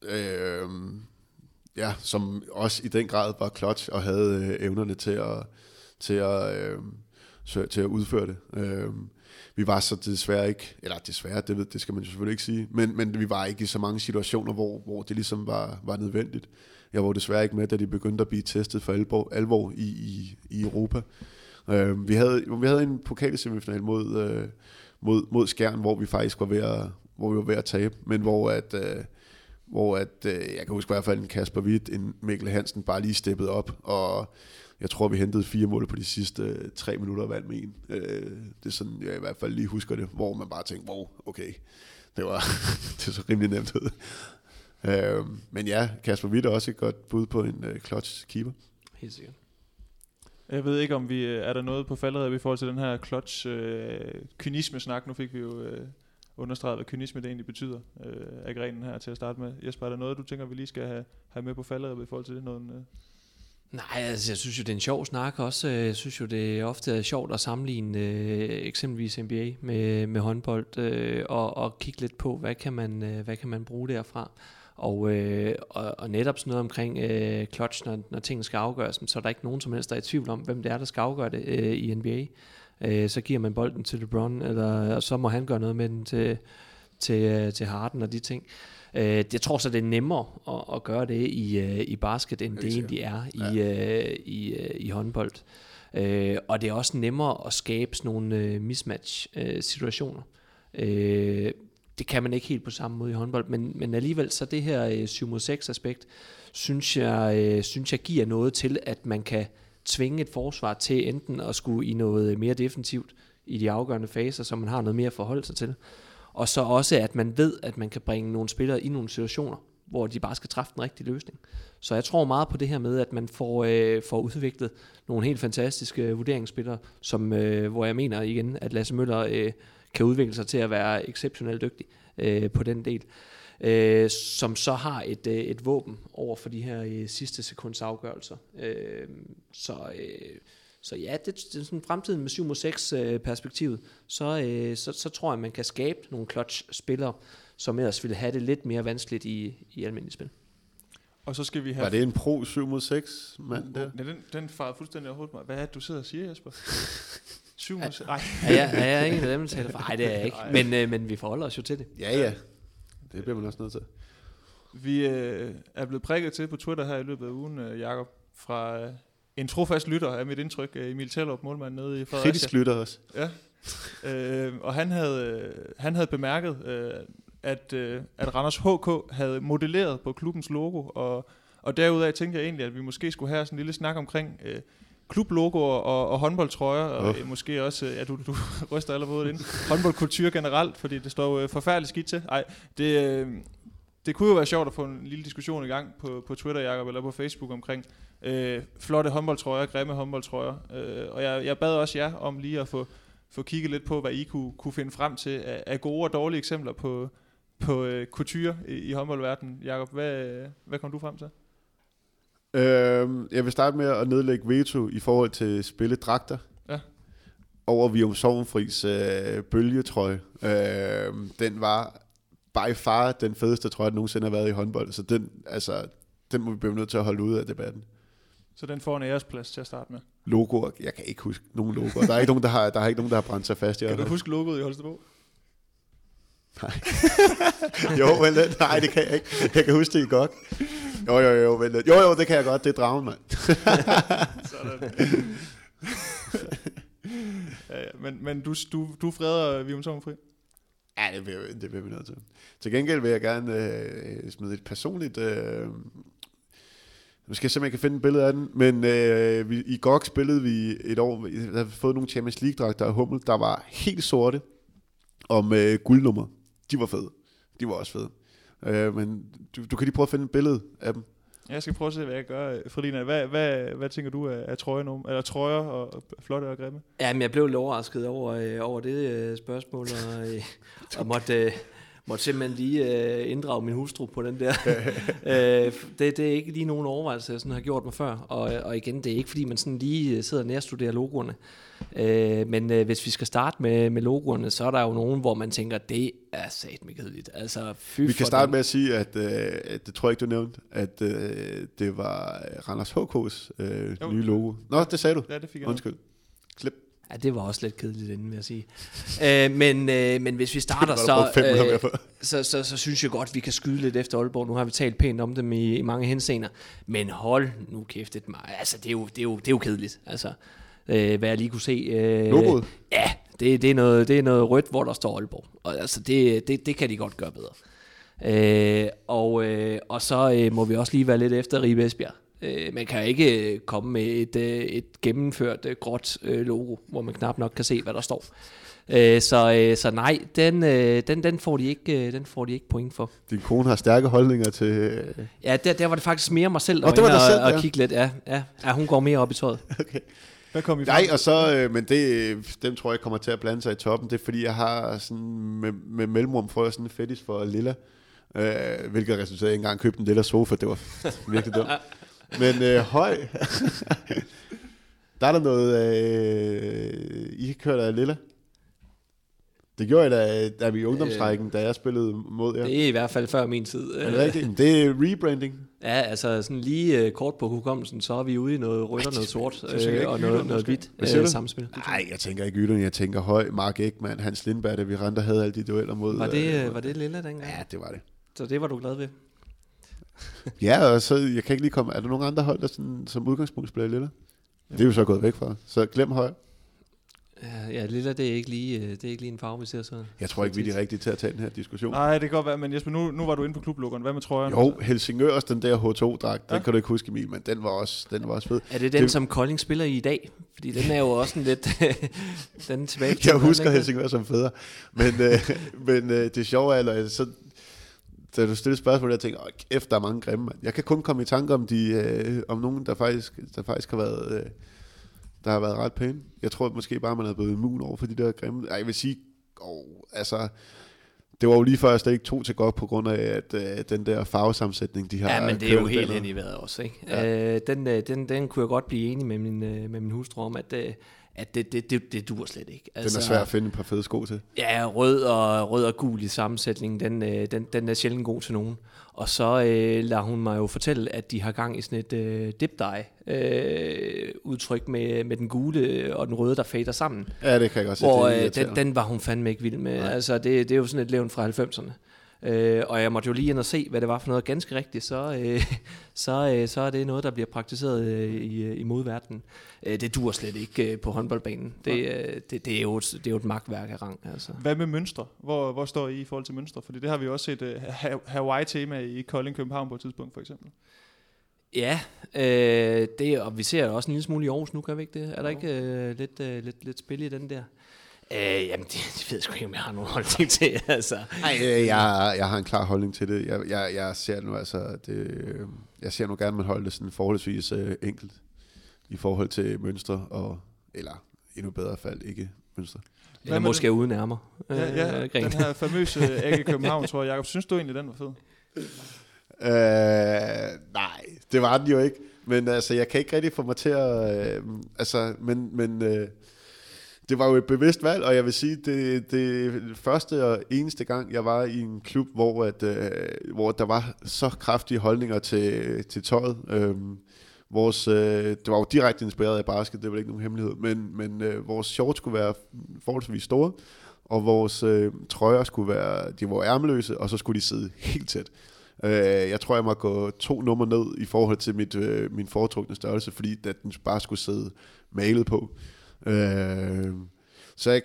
S4: øh, ja, som også i den grad var clutch og havde øh, evnerne til at, til at, øh, så, til at udføre det. Øh, vi var så desværre ikke, eller desværre, det, ved, det skal man jo selvfølgelig ikke sige, men, men vi var ikke i så mange situationer, hvor, hvor det ligesom var, var nødvendigt. Jeg var desværre ikke med, da de begyndte at blive testet for alvor, alvor i, i, i Europa. Øh, vi, havde, vi havde en pokalsemifinal mod, øh, mod, mod Skjern, hvor vi faktisk var ved at, hvor vi var ved at tabe, men hvor at, øh, hvor at, øh, jeg kan huske i hvert fald en Kasper Witt, en Mikkel Hansen bare lige steppede op, og jeg tror, vi hentede fire mål på de sidste øh, tre minutter vand med en. Øh, det er sådan, jeg i hvert fald lige husker det, hvor man bare tænkte, wow, okay, det var det så rimelig nemt ud. Øh, men ja, Kasper Witt er også et godt bud på en øh, clutch keeper.
S3: Helt sikkert.
S2: Jeg ved ikke, om vi øh, er der noget på faldet i forhold til den her clutch øh, kynisme-snak. Nu fik vi jo øh, understreget, hvad kynisme det egentlig betyder øh, af grenen her til at starte med. Jesper, er der noget, du tænker, vi lige skal have, have med på faldet i forhold til det? Noget, øh?
S3: Nej, altså jeg synes jo, det er en sjov snak også. Jeg synes jo, det er ofte sjovt at sammenligne øh, eksempelvis NBA med, med håndbold øh, og, og kigge lidt på, hvad kan man, øh, hvad kan man bruge derfra. Og, øh, og, og netop sådan noget omkring øh, clutch, når, når tingene skal afgøres, så er der ikke nogen som helst, der er i tvivl om, hvem det er, der skal afgøre det øh, i NBA. Øh, så giver man bolden til LeBron, eller, og så må han gøre noget med den til, til, øh, til Harden og de ting. Øh, jeg tror så, det er nemmere at, at gøre det i, øh, i basket, end det egentlig er i, ja. øh, i, øh, i håndbold. Øh, og det er også nemmere at skabe sådan nogle øh, mismatch-situationer. Øh, det kan man ikke helt på samme måde i håndbold, men, men alligevel så det her øh, 7 mod 6 aspekt, synes jeg, øh, synes jeg giver noget til, at man kan tvinge et forsvar til enten at skulle i noget mere defensivt i de afgørende faser, så man har noget mere at forholde sig til. Og så også, at man ved, at man kan bringe nogle spillere i nogle situationer, hvor de bare skal træffe den rigtige løsning. Så jeg tror meget på det her med, at man får, øh, får udviklet nogle helt fantastiske øh, vurderingsspillere, som, øh, hvor jeg mener igen, at Lasse Møller øh, kan udvikle sig til at være exceptionelt dygtig øh, på den del. Øh, som så har et, øh, et våben over for de her øh, sidste sekunds afgørelser. Øh, så, øh, så ja, det, det er sådan fremtiden med 7 mod 6 øh, perspektivet, så, øh, så, så tror jeg, man kan skabe nogle clutch-spillere, som ellers ville have det lidt mere vanskeligt i, i almindeligt spil.
S2: Og så skal vi have...
S4: Var det en pro 7 mod 6 mand der?
S2: Ja, den, den farede fuldstændig overhovedet mig. Hvad er det, du sidder og siger, Jesper? 7 mod 6? Nej.
S3: Er jeg, er jeg en af dem, der taler for? Nej, det er jeg ikke. Men, øh, men vi forholder os jo til det.
S4: Ja, ja. Det bliver man også nødt til.
S2: Vi øh, er blevet prikket til på Twitter her i løbet af ugen, øh, Jakob, fra øh, en trofast lytter af mit indtryk, øh, Emil Tellerup, målmand nede i Fredericia.
S4: Kritisk lytter også.
S2: Ja. øh, og han havde, øh, han havde bemærket, øh, at, øh, at Randers HK havde modelleret på klubbens logo, og, og derudaf tænkte jeg egentlig, at vi måske skulle have sådan en lille snak omkring øh, klublogoer og, og håndboldtrøjer, og øh, måske også, øh, ja du, du ryster allerede ind, håndboldkultur generelt, fordi det står jo øh, forfærdeligt skidt til. Ej, det, øh, det kunne jo være sjovt at få en lille diskussion i gang på, på Twitter, Jacob, eller på Facebook omkring øh, flotte håndboldtrøjer, grimme håndboldtrøjer. Øh, og jeg, jeg bad også jer om lige at få, få kigget lidt på, hvad I kunne, kunne finde frem til af, af gode og dårlige eksempler på, på øh, couture i, i håndboldverdenen. Jacob, hvad, hvad kom du frem til?
S4: Øhm, jeg vil starte med at nedlægge veto i forhold til spilledragter.
S2: Ja.
S4: Over Vium Sovnfris øh, bølgetrøje. Øhm, den var by far den fedeste trøje, der nogensinde har været i håndbold. Så den, altså, den må vi blive nødt til at holde ud af debatten.
S2: Så den får en æresplads til at starte med.
S4: Logoer, jeg kan ikke huske nogen logoer. Der er ikke nogen, der har, der er ikke nogen, der har brændt sig fast i
S2: Kan du huske logoet i Holstebro?
S4: Jo, vel, nej, det kan jeg ikke. Jeg kan huske det godt. Jo, jo, jo, vel, jo, jo, det kan jeg godt. Det er dragen, mand.
S2: Sådan. ja, ja. Men, men du, du, du freder Vium Sovnfri?
S4: Ja, det bliver, det bliver vi nødt til. Til gengæld vil jeg gerne øh, smide et personligt... Øh, skal jeg jeg kan finde et billede af den. Men øh, vi, i GOG spillede vi et år, vi havde fået nogle Champions League-dragter af Hummel, der var helt sorte, og med guldnummer. De var fede. De var også fede. Øh, men du, du kan lige prøve at finde et billede af dem.
S2: Jeg skal prøve at se, hvad jeg gør. Fredina, hvad, hvad, hvad tænker du af, af trøjer, nu? eller trøjer og, og flotte og grimme?
S3: Ja, men jeg blev lidt overrasket over, øh, over det øh, spørgsmål, og, øh, og måtte, øh, måtte simpelthen lige øh, inddrage min hustru på den der. øh, det, det er ikke lige nogen overvejelse, jeg sådan har gjort mig før, og, og igen, det er ikke fordi, man sådan lige sidder og nærstuderer logoerne. Øh, men øh, hvis vi skal starte med, med logoerne, så er der jo nogen, hvor man tænker, det er satme kedeligt. Altså, fy
S4: Vi kan starte
S3: den.
S4: med at sige, at, øh, det tror jeg ikke, du nævnte, at øh, det var Randers HK's øh,
S2: Jo.
S4: nye logo. Nå, det sagde du.
S2: Ja, det fik jeg.
S4: Undskyld. Klip.
S3: Ja, det var også lidt kedeligt inden, vil jeg sige. øh, men, øh, men hvis vi starter,
S4: Det
S3: så,
S4: brugt 500 mere
S3: øh, så, så, så synes jeg godt, vi kan skyde lidt efter Aalborg. Nu har vi talt pænt om dem i, i mange henseender. Men hold nu kæft et mig. Altså, det er jo, det er jo, det er jo kedeligt. Altså, øh, hvad jeg lige kunne se. Øh,
S4: Logoet?
S3: Ja, det, det, er noget, det er noget rødt, hvor der står Aalborg. Og altså, det, det, det kan de godt gøre bedre. Øh, og, øh, og så øh, må vi også lige være lidt efter Ribe Esbjerg. Øh, man kan ikke øh, komme med et, øh, et gennemført øh, gråt øh, logo, hvor man knap nok kan se, hvad der står. Øh, så, øh, så nej, den, øh, den, den, får de ikke, øh, den får de ikke point for.
S4: Din kone har stærke holdninger til... øh,
S3: Ja, der, der var det faktisk mere mig selv,
S4: Nå, det var
S3: og,
S4: selv,
S3: og
S4: ja.
S3: kigge lidt. Ja, ja, ja, hun går mere op i tøjet.
S2: Hvad kom I
S4: Nej,
S2: frem?
S4: og så, øh, men det, dem tror jeg kommer til at blande sig i toppen. Det er fordi, jeg har sådan med, med mellemrum jeg sådan en fetis for lilla. Øh, hvilket resulterede, at jeg engang købte en lilla sofa. Det var virkelig dumt. Men øh, høj. der er der noget, øh, I kørt af lilla. Det gjorde jeg da, da vi i ungdomsrækken, da jeg spillede mod jer.
S3: Det er i hvert fald før min tid.
S4: Er det rigtigt? Det er rebranding.
S3: Ja, altså sådan lige øh, kort på hukommelsen, så er vi ude i noget rødt og noget sort, øh, og noget,
S2: Jylland
S3: noget hvidt øh, samspil.
S4: Nej, jeg tænker ikke Ytteren, jeg tænker høj, Mark Ekman, Hans Lindberg, da vi rendte og havde alle de dueller mod.
S3: Var det,
S4: øh,
S3: øh, var det lille dengang?
S4: Ja, det var det.
S3: Så det var du glad ved?
S4: Ja, og så, jeg kan ikke lige komme, er der nogen andre hold, der sådan, som udgangspunkt spiller lille? Det er vi så gået væk fra, så glem høj.
S3: Ja, ja lilla, det er ikke lige, øh, det er ikke lige en farve, vi ser sådan.
S4: Jeg tror ikke, vi er de rigtige til at tage den her diskussion.
S2: Nej, det kan godt være, men Jesper, nu, nu var du inde på klublukkeren. Hvad med trøjen?
S4: Jo, Helsingørs, den der H2-dragt, den
S2: Ja.
S4: kan du ikke huske, Emil, men den var også, den var også fed.
S3: Er det den,
S4: Det-
S3: som Kolding spiller i i dag? Fordi den er jo også en lidt... den er tilbage
S4: Jeg husker Helsingør som fædre. Men, øh, men øh, det sjove er, eller, så, da du stillede spørgsmål, jeg tænkte, åh, kæft, der er mange grimme, mand. Jeg kan kun komme i tanke om, de, øh, om nogen, der faktisk, der faktisk har været, øh, der har været ret pæne. Jeg tror måske bare, man er blevet immun over for de der grimme. Ej, jeg vil sige, åh, altså, det var jo lige før, jeg slet ikke tog til godt på grund af, at øh, den der farvesammensætning, de har
S3: Ja, men det er jo helt hen i vejret også, ikke?
S4: Ja.
S3: Øh, den, øh, den, den kunne jeg godt blive enig med min, øh, med min hustru om, at, øh, at det, det, det, det dur slet ikke.
S4: Den er svær at finde et par fede sko til.
S3: Ja, rød og, rød og gul i sammensætningen, den, øh, den, den er sjældent god til nogen. Og så øh, lader hun mig jo fortælle, at de har gang i sådan et øh, dip dye øh, udtryk med, med den gule og den røde, der fader sammen.
S4: Ja, det kan jeg godt se.
S3: Hvor
S4: det
S3: øh, den, den var hun fandme ikke vild med. Altså, det, det er jo sådan et levn fra 90'erne. Øh, og jeg måtte jo lige ind og se, hvad det var for noget ganske rigtigt, så, øh, så, øh, så er det noget, der bliver praktiseret øh, i, øh, i modverdenen. Øh, det dur slet ikke øh, på håndboldbanen. Det, øh, det, det, er jo, et- det er jo et magtværk af rang. Altså.
S2: Hvad med mønstre? Hvor, hvor står I i forhold til mønstre? Fordi det har vi også set uh, Hawaii-tema i Kolding København på et tidspunkt, for eksempel.
S3: Ja, øh, det, og vi ser det også en lille smule i Aarhus nu, kan vi ikke det? Er der ikke øh, lidt, øh, lidt, lidt spil i den der? Øh, jamen, det, det ved jeg sgu ikke, om jeg har nogen holdning til. Altså.
S4: Nej, øh, jeg, jeg har en klar holdning til det. Jeg, jeg, jeg ser nu altså, det, øh, jeg ser nu gerne, at man holder det sådan forholdsvis øh, enkelt i forhold til mønstre, og, eller endnu bedre fald ikke mønstre.
S3: Eller måske uden ærmer.
S2: Ja, ja
S3: øh, Gren.
S2: den her famøse AG København, tror jeg. Jacob, synes du egentlig, den var fed?
S4: Øh, nej, det var den jo ikke. Men altså, jeg kan ikke rigtig få mig til at... Øh, altså, men, men øh, det var jo et bevidst valg, og jeg vil sige, det, det første og eneste gang, jeg var i en klub, hvor, at, øh, hvor der var så kraftige holdninger til, til tøjet. Øh, vores, øh, det var jo direkte inspireret af basket, det var ikke nogen hemmelighed, men, men øh, vores shorts skulle være forholdsvis store, og vores øh, trøjer skulle være, de var ærmeløse, og så skulle de sidde helt tæt. Øh, jeg tror, jeg må gå to nummer ned i forhold til mit, øh, min foretrukne størrelse, fordi at den bare skulle sidde malet på. Øh, så jeg,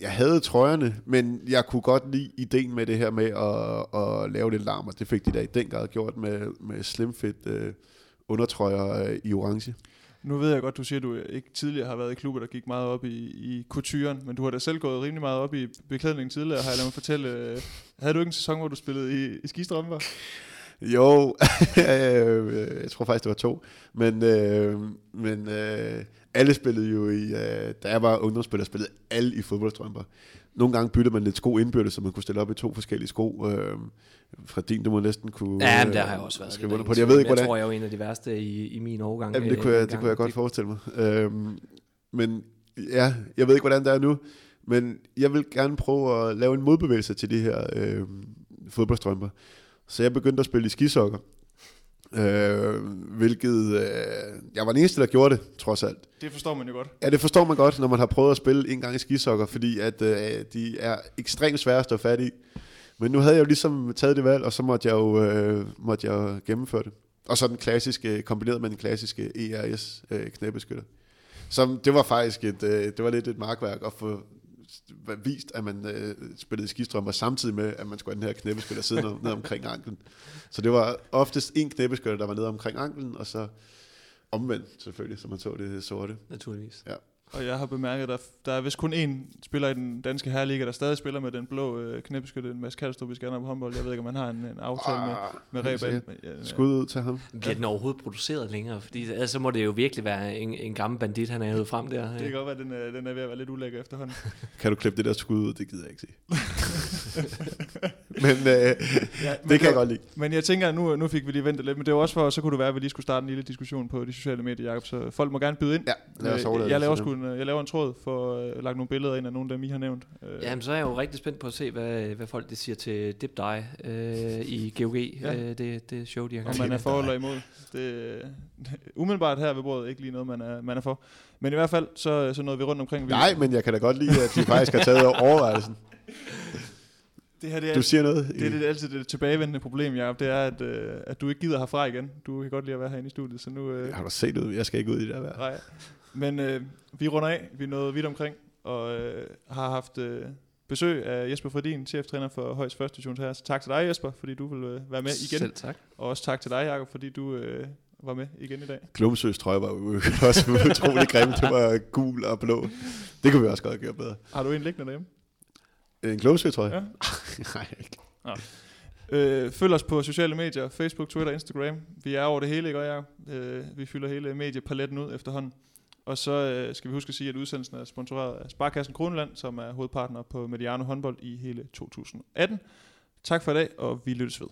S4: jeg havde trøjerne, men jeg kunne godt lide ideen med det her med at, at lave lidt larm, og det fik de da i den grad gjort med, med slimfit øh, undertrøjer øh, i orange.
S2: Nu ved jeg godt, du siger, at du ikke tidligere har været i klubber, der gik meget op i, i couturen, men du har da selv gået rimelig meget op i beklædning tidligere, har jeg ladet mig fortælle. Øh, Havde du ikke en sæson, hvor du spillede i, i skistrømper?
S4: Jo, øh, jeg tror faktisk, det var to. Men, øh, men øh, alle spillede jo i, øh, da jeg var ungdomsspiller, spillede alle i fodboldstrømper. Nogle gange byttede man lidt sko indbyrdes, så man kunne stille op i to forskellige sko. Øh, fra din, du må næsten kunne
S3: Ja, men der har jeg også været.
S4: skrive under på det. Jeg ved ikke, hvordan...
S3: Jeg tror, jeg er en af de værste i, i min årgang.
S4: Jamen, det,
S3: øh,
S4: kunne jeg, det kunne jeg godt forestille mig. Øhm, men ja, jeg ved ikke, hvordan det er nu. Men jeg vil gerne prøve at lave en modbevægelse til de her øhm, fodboldstrømper. Så jeg begyndte at spille i skisokker. Øh, hvilket, øh, jeg var den eneste, der gjorde det, trods alt.
S2: Det forstår man jo godt.
S4: Ja, det forstår man godt, når man har prøvet at spille en gang i skisokker, fordi at øh, de er ekstremt svære at stå fat i. Men nu havde jeg jo ligesom taget det valg, og så måtte jeg jo, øh, måtte jeg jo gennemføre det. Og så den klassiske, kombineret med den klassiske ERS øh, knæbeskytter. Så det var faktisk et, øh, det var lidt et markværk at få vist, at man øh, spillede skistrømmer, samtidig med, at man skulle have den her knæbeskytter sidde ned, ned omkring anklen. Så det var oftest en knæbeskytter, der var nede omkring anklen, og så omvendt selvfølgelig, så man så det sorte.
S3: Naturligvis.
S2: Ja. Og jeg har bemærket, at der, der er vist kun én spiller i den danske herreliga, der stadig spiller med den blå øh, knæbeskytte, en masse Kastrup i på håndbold. Jeg ved ikke, om han har en, en aftale med,
S4: Ah,
S2: med Reba. Ja,
S4: Skud ud til ham.
S3: Bliver den overhovedet produceret længere? Fordi ellers så må det jo virkelig være en, en gammel bandit, han er hævet frem der.
S2: Det kan godt være, at den, er- den er ved at være lidt ulækker efterhånden.
S4: Kan du klippe det der skud ud? Det gider jeg ikke se. men øh,
S2: Ja,
S4: det
S2: men
S4: kan jeg godt lide.
S2: Men jeg tænker, at nu, nu fik vi lige ventet lidt, men det var også for, så kunne det være, at vi lige skulle starte en lille diskussion på de sociale medier, Jacob. Så folk må gerne byde ind.
S4: Ja, lad os
S2: Øh,
S4: overlade
S2: jeg,
S4: det
S2: laver sgu en, øh, jeg laver en tråd for at øh, lagt nogle billeder ind af nogle af dem, I har nævnt. Øh,
S3: Jamen, så er jeg jo rigtig spændt på at se, hvad, hvad folk de siger til Dip Die øh, i GOG,
S2: Ja.
S3: øh, det, det show, de har
S2: om man er for eller imod. Det, umiddelbart her ved bordet ikke lige noget, man er, man er for. Men i hvert fald, så, så nåede vi rundt omkring. Vi-
S4: Nej, men jeg kan da godt lide, at de faktisk har taget overvejelsen.
S2: det her det er,
S4: Du siger noget?
S2: det, er det, altid det tilbagevendende problem, Jacob. Det er, at, øh, at du ikke gider herfra igen. Du kan godt lide at være herinde i studiet, så nu... Øh,
S4: Har du set ud? Jeg skal ikke ud i det der vejr.
S2: Nej. Men øh, vi runder af. Vi er nået vidt omkring, og øh, har haft øh, besøg af Jesper Fredin, cheftræner for Højs Første Divisions her. Så tak til dig, Jesper, fordi du vil øh, være med igen.
S3: Selv tak.
S2: Og også tak til dig, Jacob, fordi du øh, var med igen i dag.
S4: Glumsøs trøje var også utrolig grim. Det var gul og blå. Det kunne vi også godt have gjort bedre.
S2: Har du en liggende derhjemme?
S4: En Glumsø trøje?
S2: Ja.
S4: Nej, ikke.
S2: Øh, følg os på sociale medier, Facebook, Twitter, Instagram. Vi er over det hele, ikke Jacob? Øh, vi fylder hele mediepaletten ud efterhånden. Og så øh, skal vi huske at sige, at udsendelsen er sponsoreret af Sparkassen Kroneland, som er hovedpartner på Mediano håndbold i hele 2018. Tak for i dag, og vi lyttes ved.